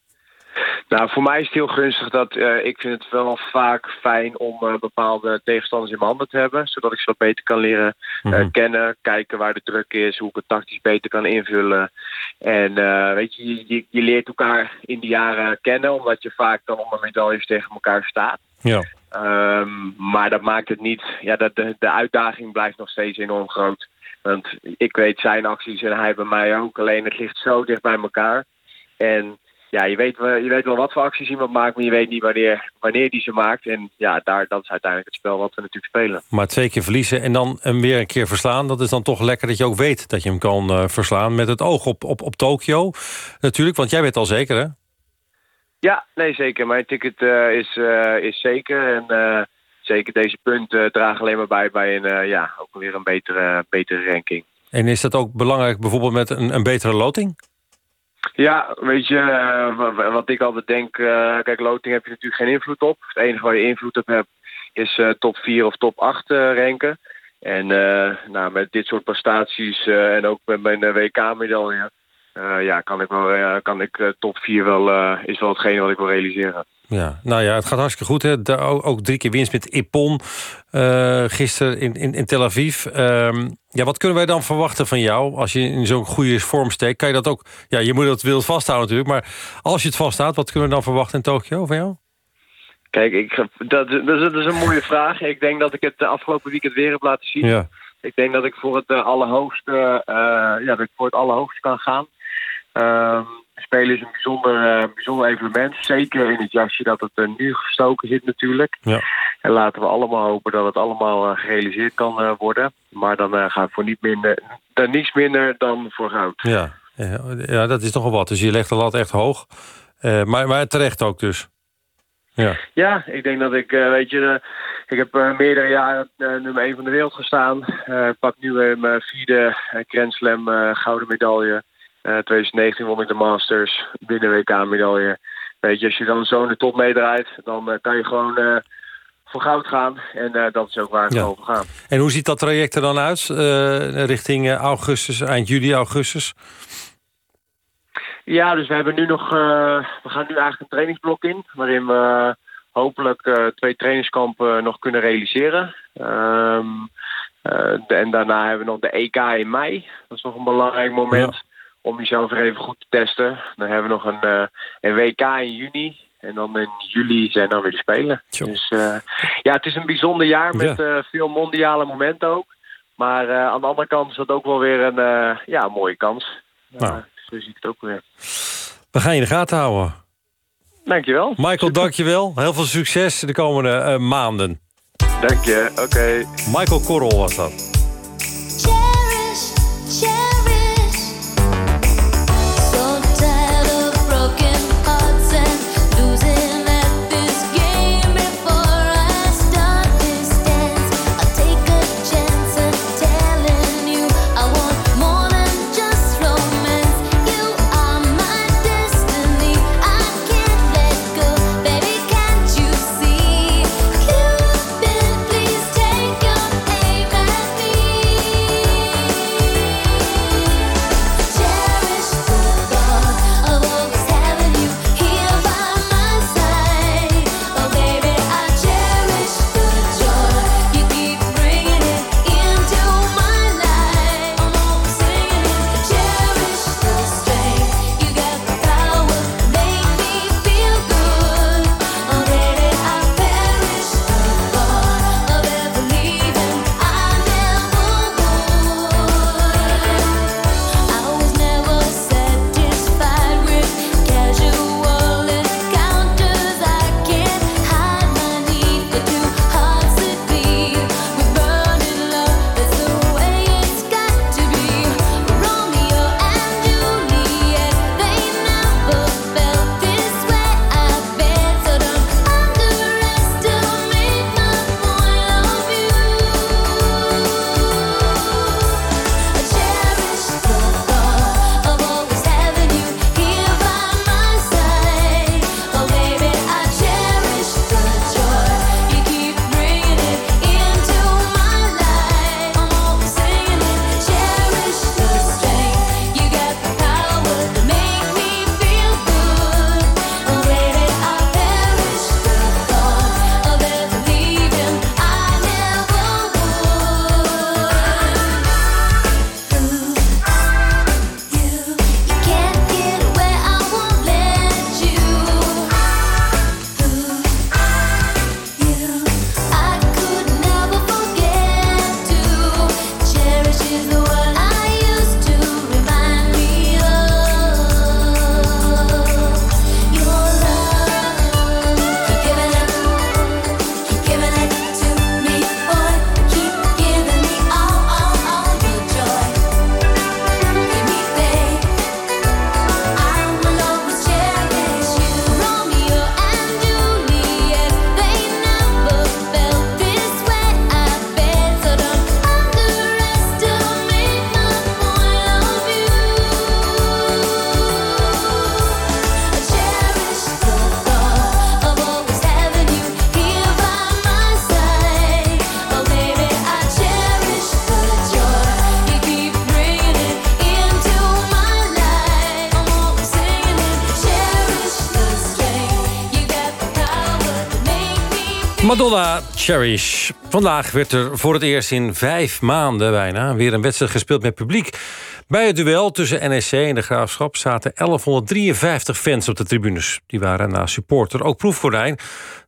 [SPEAKER 28] Nou, voor mij is het heel gunstig dat uh, ik vind het wel vaak fijn om uh, bepaalde tegenstanders in mijn handen te hebben. Zodat ik ze wat beter kan leren uh, mm -hmm. kennen, kijken waar de druk is, hoe ik het tactisch beter kan invullen. En weet je, je, je, leert elkaar in die jaren kennen, omdat je vaak dan onder medailles tegen elkaar staat.
[SPEAKER 9] Ja.
[SPEAKER 28] Um, maar dat maakt het niet, ja, dat de, de uitdaging blijft nog steeds enorm groot. Want ik weet zijn acties en hij bij mij ook, alleen het ligt zo dicht bij elkaar. En ja, je weet, je weet wel wat voor acties iemand maakt, maar je weet niet wanneer, wanneer die ze maakt. En ja, daar, dat is uiteindelijk het spel wat we natuurlijk spelen.
[SPEAKER 9] Maar twee keer verliezen en dan hem weer een keer verslaan... dat is dan toch lekker dat je ook weet dat je hem kan uh, verslaan... met het oog op, op, op Tokio natuurlijk, want jij weet al zeker, hè?
[SPEAKER 28] Ja, nee zeker. Mijn ticket eh, is, eh, is zeker. En eh, zeker deze punten dragen alleen maar bij bij een, eh, ja, ook weer een betere, betere ranking.
[SPEAKER 9] En is dat ook belangrijk bijvoorbeeld met een, een betere loting?
[SPEAKER 28] Ja, weet je, eh, wa- wa- wat ik altijd denk, eh, kijk, loting heb je natuurlijk geen invloed op. Het enige waar je invloed op hebt is eh, top 4 of top 8 eh, ranken. En nou, met dit soort prestaties en ook met mijn WK-medaille, ja, kan ik, wel, kan ik top 4 wel, is wel hetgene wat ik wil realiseren.
[SPEAKER 9] Ja, nou ja, het gaat hartstikke goed. Hè. Daar ook, ook drie keer winst met Ippon eh gisteren in, in, in Tel Aviv. Ehm, ja, wat kunnen wij dan verwachten van jou als je in zo'n goede vorm steekt? Kan je dat ook... Ja, je moet dat wild vasthouden natuurlijk. Maar als je het vasthoudt, wat kunnen we dan verwachten in Tokio van jou?
[SPEAKER 28] Kijk, ik, dat, dat, is, een mooie vraag. Ik denk dat ik het de afgelopen weekend weer heb laten zien.
[SPEAKER 9] Ja.
[SPEAKER 28] Ik denk dat ik voor het eh, allerhoogste, eh, ja, dat ik voor het allerhoogste kan gaan. Ehm, spelen is een bijzonder, eh, bijzonder evenement. Zeker in het jasje dat het er nu gestoken zit natuurlijk.
[SPEAKER 9] Ja.
[SPEAKER 28] En laten we allemaal hopen dat het allemaal eh, gerealiseerd kan eh, worden. Maar dan eh, ga ik voor niet minder, dan niets minder dan voor goud.
[SPEAKER 9] Ja, ja, dat is toch wel wat. Dus je legt de lat echt hoog. Eh, maar, maar terecht ook dus. Ja.
[SPEAKER 28] Ja, ik denk dat ik, eh, weet je, eh, ik heb eh, meerdere jaren eh, nummer 1 van de wereld gestaan. Eh, Ik pak nu weer mijn vierde eh, Grand Slam eh, gouden medaille. Eh 2019 won ik de Masters, binnen WK-medaille. Weet je, als je dan zo in de top meedraait, dan eh, kan je gewoon eh, voor goud gaan. En eh, dat is ook waar ik
[SPEAKER 9] Ja.
[SPEAKER 28] over ga.
[SPEAKER 9] En hoe ziet dat traject er dan uit? eh, richting eh, augustus, eind juli, augustus?
[SPEAKER 28] Ja, dus we hebben nu nog, eh, we gaan nu eigenlijk een trainingsblok in, waarin we hopelijk eh, twee trainingskampen nog kunnen realiseren. Ehm, eh, de- en daarna hebben we nog de EK in mei. Dat is nog een belangrijk moment om jezelf weer even goed te testen. Dan hebben we nog een, eh, een WK in juni. En dan in juli zijn dan weer de Spelen. Dus eh, ja, het is een bijzonder jaar met eh, veel mondiale momenten ook. Maar aan de andere kant is dat ook wel weer een, ja, mooie kans.
[SPEAKER 9] Nou.
[SPEAKER 28] Zo zie ik het ook weer.
[SPEAKER 9] We gaan je in de gaten houden.
[SPEAKER 28] Dankjewel.
[SPEAKER 9] Michael, dankjewel. Heel veel succes de komende maanden.
[SPEAKER 28] Dank je, oké.
[SPEAKER 9] Michael Korrel was dat.
[SPEAKER 7] Cherish.
[SPEAKER 9] Vandaag werd er voor het eerst in vijf maanden bijna weer een wedstrijd gespeeld met publiek. Bij het duel tussen NEC en de Graafschap zaten 1153 fans op de tribunes. Die waren na supporter ook proefkonijn.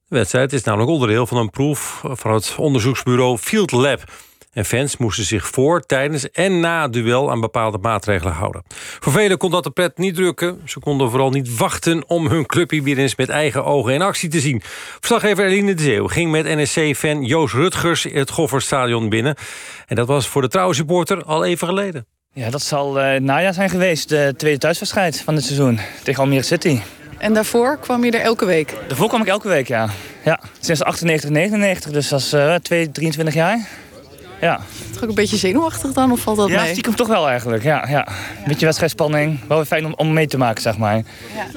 [SPEAKER 9] De wedstrijd is namelijk onderdeel van een proef van het onderzoeksbureau Field Lab. En fans moesten zich voor, tijdens en na het duel aan bepaalde maatregelen houden. Voor velen kon dat de pret niet drukken. Ze konden vooral niet wachten om hun clubje weer eens met eigen ogen in actie te zien. Verslaggever Eline de Zeeuw ging met NSC-fan Joost Rutgers het Gofferstadion binnen. En dat was voor de trouwe supporter al even geleden.
[SPEAKER 29] Ja, dat zal eh, het najaar zijn geweest. De tweede thuiswedstrijd van het seizoen tegen Almere City.
[SPEAKER 13] En daarvoor kwam je er elke week?
[SPEAKER 29] Daarvoor kwam ik elke week, ja. ja. Sinds 98, 99, dus dat is eh 2, 23 jaar. Ja.
[SPEAKER 13] Toch ook een beetje zenuwachtig dan, of valt dat
[SPEAKER 29] ja,
[SPEAKER 13] mee?
[SPEAKER 29] stiekem toch wel eigenlijk. Ja, ja. Een beetje wedstrijdspanning. Wel weer fijn om, om mee te maken, zeg maar.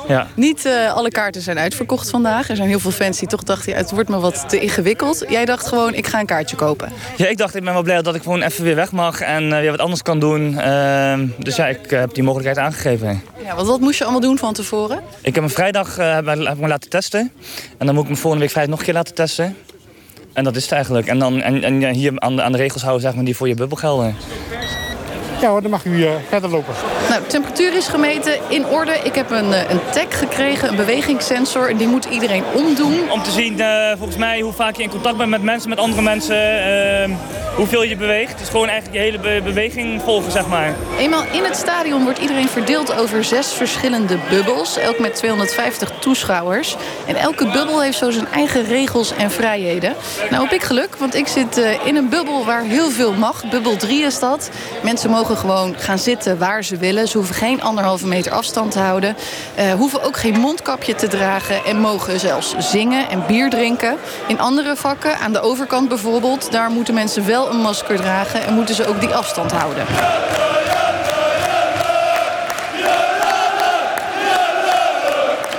[SPEAKER 29] Ja.
[SPEAKER 13] Niet eh, alle kaarten zijn uitverkocht vandaag. Er zijn heel veel fans die toch dachten, ja, het wordt me wat te ingewikkeld. Jij dacht gewoon, ik ga een kaartje kopen.
[SPEAKER 29] Ja, ik dacht, ik ben wel blij dat ik gewoon even weer weg mag en eh, weer wat anders kan doen. Ehm, dus ja, ik eh, heb die mogelijkheid aangegeven.
[SPEAKER 13] Ja, want wat moest je allemaal doen van tevoren?
[SPEAKER 29] Ik heb me vrijdag heb, heb me laten testen. En dan moet ik me volgende week vrijdag nog een keer laten testen. En dat is het eigenlijk. En, dan, en, en hier aan de, aan de regels houden zeg maar, die voor je bubbel gelden.
[SPEAKER 30] Ja hoor, dan mag u eh, verder lopen.
[SPEAKER 13] Nou, de temperatuur is gemeten, in orde. Ik heb een, eh, een tag gekregen, een bewegingssensor. En die moet iedereen omdoen.
[SPEAKER 29] Om te zien, eh, volgens mij, hoe vaak je in contact bent met mensen, met andere mensen. ehm, hoeveel je beweegt. Dus gewoon eigenlijk je hele be- beweging volgen, zeg maar.
[SPEAKER 13] Eenmaal in het stadion wordt iedereen verdeeld over zes verschillende bubbels. Elk met 250 toeschouwers. En elke bubbel heeft zo zijn eigen regels en vrijheden. Nou heb ik geluk, want ik zit eh, in een bubbel waar heel veel mag. Bubbel 3 is dat. Mensen mogen gewoon gaan zitten waar ze willen. Ze hoeven geen anderhalve meter afstand te houden. Eh, hoeven ook geen mondkapje te dragen. En mogen zelfs zingen en bier drinken. In andere vakken, aan de overkant bijvoorbeeld... daar moeten mensen wel een masker dragen... en moeten ze ook die afstand houden.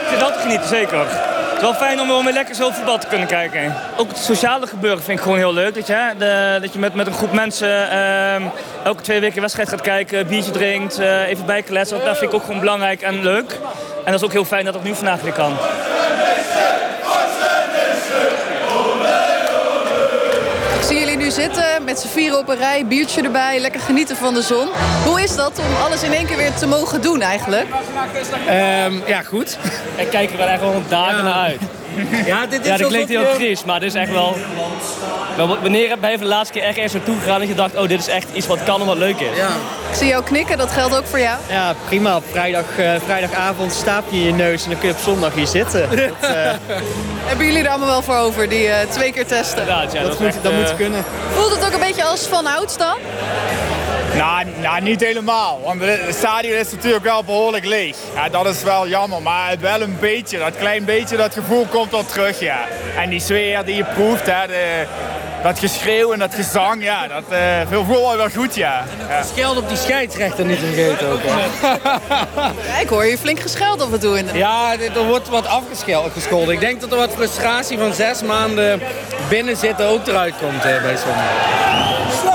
[SPEAKER 29] Te genieten, zeker. Wel fijn om weer lekker zo voetbal te kunnen kijken. Ook het sociale gebeuren vind ik gewoon heel leuk. Dat je, hè, de, dat je met, met een groep mensen ehm, elke twee weken wedstrijd gaat kijken, biertje drinkt, eh, even bijkletsen. Dat vind ik ook gewoon belangrijk en leuk. En dat is ook heel fijn dat het nu vandaag weer kan.
[SPEAKER 13] Zie jullie nu zitten met z'n vieren op een rij, biertje erbij, lekker genieten van de zon. Hoe is dat om alles in één keer weer te mogen doen eigenlijk?
[SPEAKER 12] Ehm, ja, goed.
[SPEAKER 24] Ik kijk er wel echt wel dagen naar uit.
[SPEAKER 12] Ja, dit is
[SPEAKER 24] Ja, dat klinkt heel
[SPEAKER 12] je-
[SPEAKER 24] triest, maar dit is echt wel... wel- Wanneer ben je voor de laatste keer echt ergens naartoe gegaan dat je dacht... oh, dit is echt iets wat kan en wat leuk is?
[SPEAKER 12] Ja.
[SPEAKER 13] Ik zie jou knikken, dat geldt ook voor jou.
[SPEAKER 12] Ja, prima. Op vrijdag, eh, vrijdagavond staap je in je neus en dan kun je op zondag hier zitten. Dat, eh,
[SPEAKER 13] Hebben jullie er allemaal wel voor over, die eh, twee keer testen?
[SPEAKER 24] Ja,
[SPEAKER 12] dat,
[SPEAKER 24] is
[SPEAKER 12] moet,
[SPEAKER 24] echt,
[SPEAKER 12] dat moet kunnen.
[SPEAKER 13] Voelt het ook een beetje als van ouds dan?
[SPEAKER 31] Nou, nou, niet helemaal. Want het stadion is natuurlijk wel behoorlijk leeg. Ja, dat is wel jammer. Maar het wel een beetje, dat klein beetje, dat gevoel komt wel terug, ja. En die sfeer die je proeft, hè, de, dat geschreeuw en dat gezang, ja, dat uh, voelt wel wel goed, ja. ja.
[SPEAKER 12] Scheld op die scheidsrechter niet te vergeten ook. hè.
[SPEAKER 13] Ja, ik hoor je flink gescheld af en toe in de...
[SPEAKER 12] Ja, er wordt wat afgescholden. Ik denk dat er wat frustratie van zes maanden binnen zitten ook eruit komt eh, bij sommigen.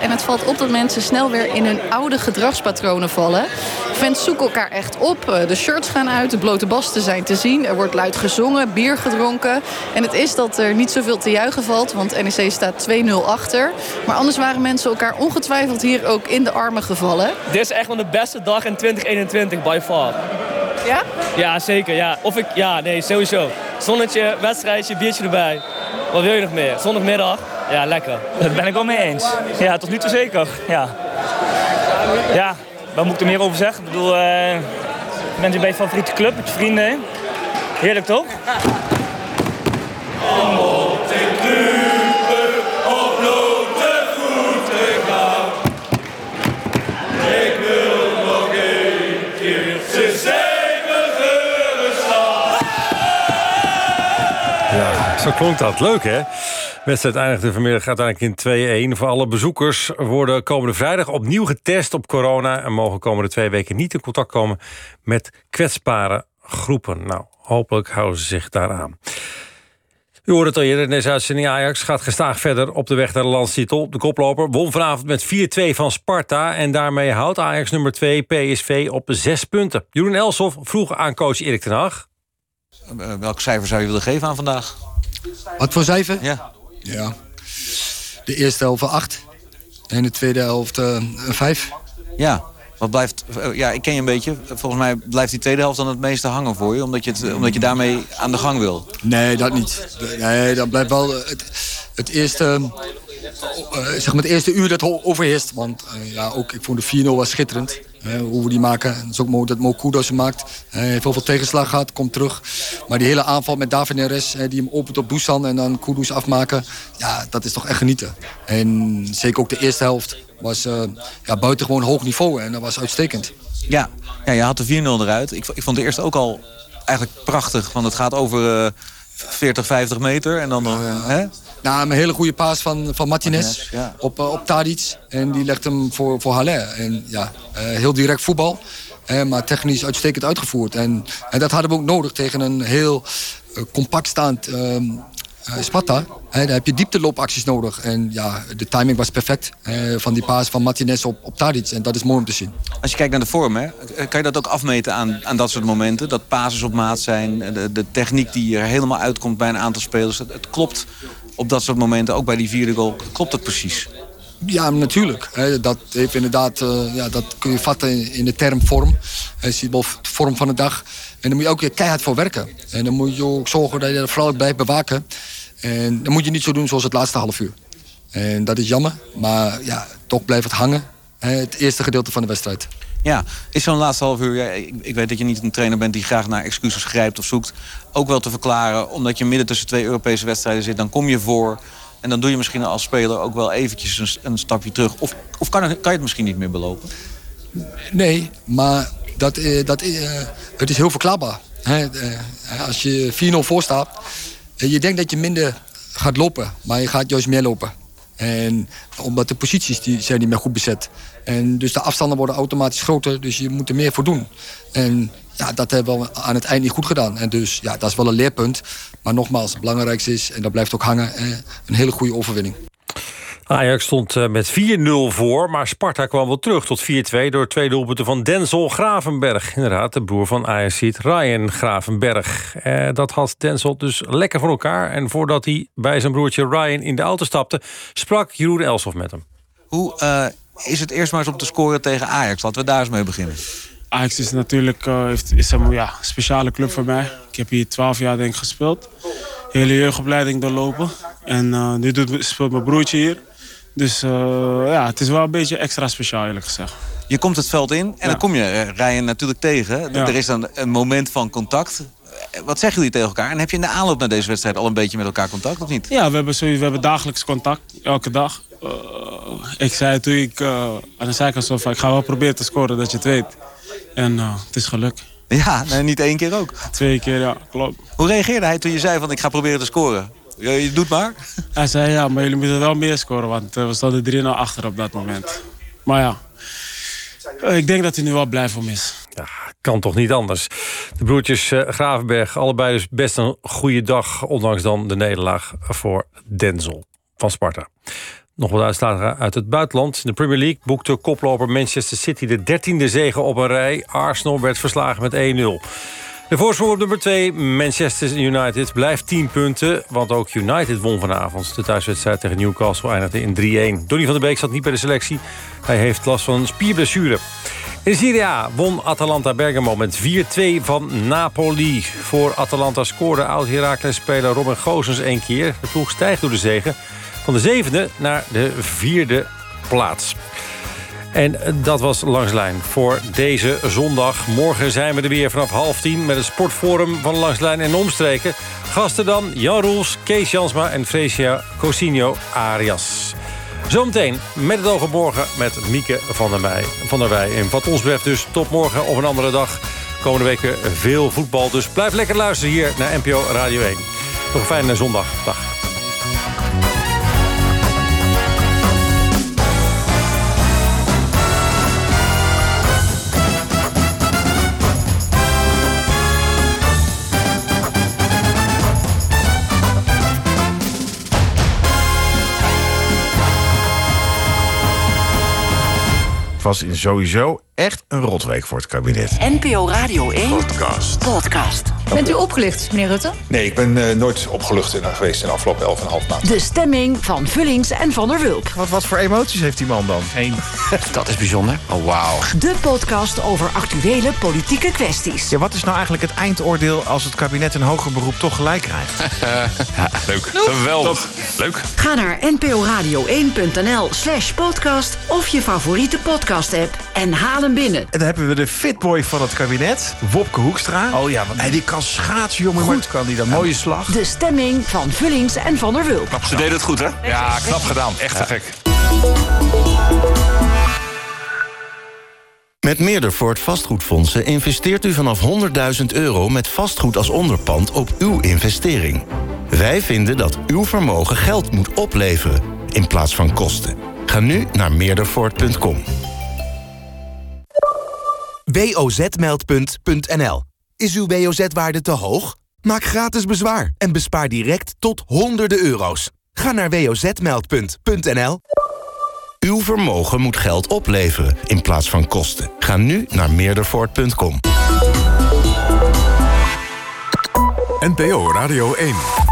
[SPEAKER 13] En het valt op dat mensen snel weer in hun oude gedragspatronen vallen. Fans zoeken elkaar echt op. Eh, De shirts gaan uit, de blote basten zijn te zien. Er wordt luid gezongen, bier gedronken. En het is dat er niet zoveel te juichen valt, want NEC staat 2-0 achter. Maar anders waren mensen elkaar ongetwijfeld hier ook in de armen gevallen.
[SPEAKER 24] Dit is echt wel de beste dag in 2021, by far.
[SPEAKER 13] Ja?
[SPEAKER 24] Ja, zeker. Ja. Of ik, ja, nee, sowieso. Zonnetje, wedstrijdje, biertje erbij. Wat wil je nog meer? Zondagmiddag? Ja, lekker.
[SPEAKER 29] Dat ben ik wel mee eens. Ja, tot nu toe zeker. Ja, ja wat moet ik er meer over zeggen? Ik bedoel, eh, je bent bij je favoriete club met je vrienden. Heerlijk toch?
[SPEAKER 31] Ik wil nog één keer. Ze zijn me gerust
[SPEAKER 9] Ja, zo klonk dat. Leuk, hè? De wedstrijd eindigde vanmiddag uiteindelijk in 2-1. Voor alle bezoekers worden komende vrijdag opnieuw getest op corona... en mogen komende twee weken niet in contact komen met kwetsbare groepen. Nou, hopelijk houden ze zich daaraan. U hoorde het al eerder in deze uitzending. Ajax gaat gestaag verder op de weg naar de landstitel. De koploper won vanavond met 4-2 van Sparta... en daarmee houdt Ajax nummer 2 PSV op zes punten. Jeroen Elsof vroeg aan coach Erik ten Hag...
[SPEAKER 32] Eh, welk cijfer zou je willen geven aan vandaag? Wat voor cijfer?
[SPEAKER 33] Ja.
[SPEAKER 32] Ja. De eerste helft 8. En de tweede helft eh, 5.
[SPEAKER 33] Ja. Wat blijft, eh, ja, ik ken je een beetje. Volgens mij blijft die tweede helft dan het meeste hangen voor je. Omdat je, het, omdat je daarmee aan de gang wil.
[SPEAKER 32] Nee, dat niet. Nee, dat blijft wel het, het eerste... eh, zeg maar het eerste uur dat overheerst. Want eh, ja, ook, ik vond de 4-0 was schitterend. hoe we die maken. Het is ook mooi dat Mo Kudos ze maakt. Hij heeft heel veel tegenslag gehad, komt terug. Maar die hele aanval met David Neres, die hem opent op Dusan en dan Kudus afmaken. Ja, dat is toch echt genieten. En zeker ook de eerste helft was eh ja, buitengewoon hoog niveau. En dat was uitstekend.
[SPEAKER 33] Ja, ja je had de 4-0 eruit. Ik, ik vond de eerste ook al eigenlijk prachtig. Want het gaat over eh 40, 50 meter. En dan nog...
[SPEAKER 32] Nou, een hele goede paas van, van Martinez,
[SPEAKER 33] Martinez, ja.
[SPEAKER 32] op, eh, op Tadic. En die legt hem voor, voor Haller. En ja, eh, heel direct voetbal. hè, maar technisch uitstekend uitgevoerd. En, en dat hadden we ook nodig tegen een heel eh, compact staand ehm, eh, Sparta. Hè, daar heb je diepteloopacties nodig. En ja, de timing was perfect. eh, van die paas van Martinez op, op Tadic. En dat is mooi om te zien.
[SPEAKER 33] Als je kijkt naar de vorm, hè, kan je dat ook afmeten aan, aan dat soort momenten? Dat pases op maat zijn, de, de techniek die er helemaal uitkomt bij een aantal spelers. Het, het klopt op dat soort momenten, ook bij die vierde goal, klopt het precies.
[SPEAKER 32] Ja, natuurlijk. Dat heeft inderdaad, eh, ja, dat kun je vatten in, de term vorm. De vorm van de dag. En daar moet je ook keihard voor werken. En dan moet je ook zorgen dat je dat vooral ook blijft bewaken. En dan moet je niet zo doen zoals het laatste half uur. En dat is jammer, maar ja, toch blijft het hangen. Het eerste gedeelte van de wedstrijd.
[SPEAKER 33] Ja, is zo'n laatste half uur, ik, weet dat je niet een trainer bent die graag naar excuses grijpt of zoekt, ook wel te verklaren, omdat je midden tussen twee Europese wedstrijden zit, dan kom je voor en dan doe je misschien als speler ook wel eventjes een, stapje terug. Of, of kan, kan je het misschien niet meer belopen?
[SPEAKER 32] Nee, maar dat, eh, dat, eh, het is heel verklaarbaar. Eh, als je 4-0 voor staat, je denkt dat je minder gaat lopen, maar je gaat juist meer lopen. En omdat de posities die zijn niet meer goed bezet. En dus de afstanden worden automatisch groter, dus je moet er meer voor doen. En ja, dat hebben we aan het eind niet goed gedaan. En dus ja, dat is wel een leerpunt. Maar nogmaals, het belangrijkste is, en dat blijft ook hangen, een hele goede overwinning.
[SPEAKER 9] Ajax stond eh, met 4-0 voor, maar Sparta kwam wel terug tot 4-2... door twee doelpunten van Denzel Gravenberg. Inderdaad, de broer van Ajax Ryan Gravenberg. Eh, dat had Denzel dus lekker voor elkaar. En voordat hij bij zijn broertje Ryan in de auto stapte... sprak Jeroen Elsof met hem.
[SPEAKER 33] Hoe eh, is het eerst maar eens om te scoren tegen Ajax? Laten we daar eens mee beginnen.
[SPEAKER 34] Ajax is natuurlijk eh, heeft, is een ja, speciale club voor mij. Ik heb hier 12 jaar denk ik gespeeld. Hele jeugdopleiding doorlopen. En eh, nu doet, speelt mijn broertje hier. Dus eh, ja, het is wel een beetje extra speciaal eerlijk gezegd.
[SPEAKER 33] Je komt het veld in en
[SPEAKER 34] Ja.
[SPEAKER 33] dan kom je Ryan natuurlijk tegen.
[SPEAKER 34] Ja.
[SPEAKER 33] Er is dan een moment van contact. Wat zeggen jullie tegen elkaar? En heb je in de aanloop naar deze wedstrijd al een beetje met elkaar contact of niet?
[SPEAKER 34] Ja, we hebben, we hebben dagelijks contact, elke dag. Eh, ik zei toen ik eh, aan de zijkant stond van ik ga wel proberen te scoren dat je het weet. En eh, het is gelukt.
[SPEAKER 33] Ja, nee, niet één keer ook.
[SPEAKER 34] Twee keer, ja, klopt.
[SPEAKER 33] Hoe reageerde hij toen je zei van ik ga proberen te scoren? Je, je doet maar.
[SPEAKER 34] Hij zei ja, maar jullie moeten wel meer scoren, want we stonden 3-0 achter op dat moment. Maar ja, ik denk dat hij nu wel blij om is.
[SPEAKER 9] Kan toch niet anders. De broertjes Gravenberg, allebei dus best een goede dag... ondanks dan de nederlaag voor Denzel van Sparta. Nog wat uitslagen uit het buitenland. In de Premier League boekte koploper Manchester City de dertiende zege op een rij. Arsenal werd verslagen met 1-0. De voorsprong op nummer 2, Manchester United, blijft 10 punten. Want ook United won vanavond. De thuiswedstrijd tegen Newcastle eindigde in 3-1. Donny van der Beek zat niet bij de selectie. Hij heeft last van spierblessure. In Serie A won Atalanta Bergamo met 4-2 van Napoli. Voor Atalanta scoorde oud-Heracles-speler Robin Gozens één keer. De ploeg stijgt door de zegen van de zevende naar de vierde plaats. En dat was Langslijn voor deze zondag. Morgen zijn we er weer vanaf half tien... met het sportforum van Langslijn en Omstreken. Gasten dan Jan Roels, Kees Jansma en Fresia Cosinho Arias. Zometeen met het oog met Mieke van der, Wij, van der Wij. En wat ons betreft dus tot morgen op een andere dag. Komende week weer veel voetbal. Dus blijf lekker luisteren hier naar NPO Radio 1. Nog een fijne zondag. Dag.
[SPEAKER 35] Was in sowieso
[SPEAKER 36] echt een rotweek voor het kabinet.
[SPEAKER 37] NPO Radio 1
[SPEAKER 36] Podcast.
[SPEAKER 37] podcast.
[SPEAKER 38] Bent u opgelicht, meneer Rutte?
[SPEAKER 39] Nee, ik ben eh, nooit opgelucht in, geweest in de afgelopen 11,5 maand.
[SPEAKER 37] De stemming van Vullings en Van der Wulp.
[SPEAKER 36] Wat, wat voor emoties heeft die man dan?
[SPEAKER 37] Geen.
[SPEAKER 36] Dat is bijzonder. Oh, wauw.
[SPEAKER 37] De podcast over actuele politieke kwesties.
[SPEAKER 36] Ja, wat is nou eigenlijk het eindoordeel als het kabinet een hoger beroep toch gelijk krijgt?
[SPEAKER 39] ja, leuk. Geweldig. Leuk.
[SPEAKER 37] Ga naar nporadio1.nl slash podcast of je favoriete podcast-app en haal hem binnen.
[SPEAKER 36] En dan hebben we de fitboy van het kabinet, Wopke Hoekstra. Oh ja, want hij die kan schaatsen, jongen.
[SPEAKER 37] Goed
[SPEAKER 36] maar kan die dan mooie slag.
[SPEAKER 37] De stemming van Vullings en Van der Wulp.
[SPEAKER 39] Ze deden het goed, hè? Ja, knap gedaan. Echt te gek.
[SPEAKER 35] Met Meerdervoort vastgoedfondsen investeert u vanaf 100.000 euro met vastgoed als onderpand op uw investering. Wij vinden dat uw vermogen geld moet opleveren in plaats van kosten. Ga nu naar meerdervoort.com.
[SPEAKER 40] wozmeldpunt.nl. Is uw WOZ-waarde te hoog? Maak gratis bezwaar en bespaar direct tot honderden euro's. Ga naar wozmeldpunt.nl.
[SPEAKER 35] Uw vermogen moet geld opleveren in plaats van kosten. Ga nu naar meerdervoort.com.
[SPEAKER 41] NPO Radio 1.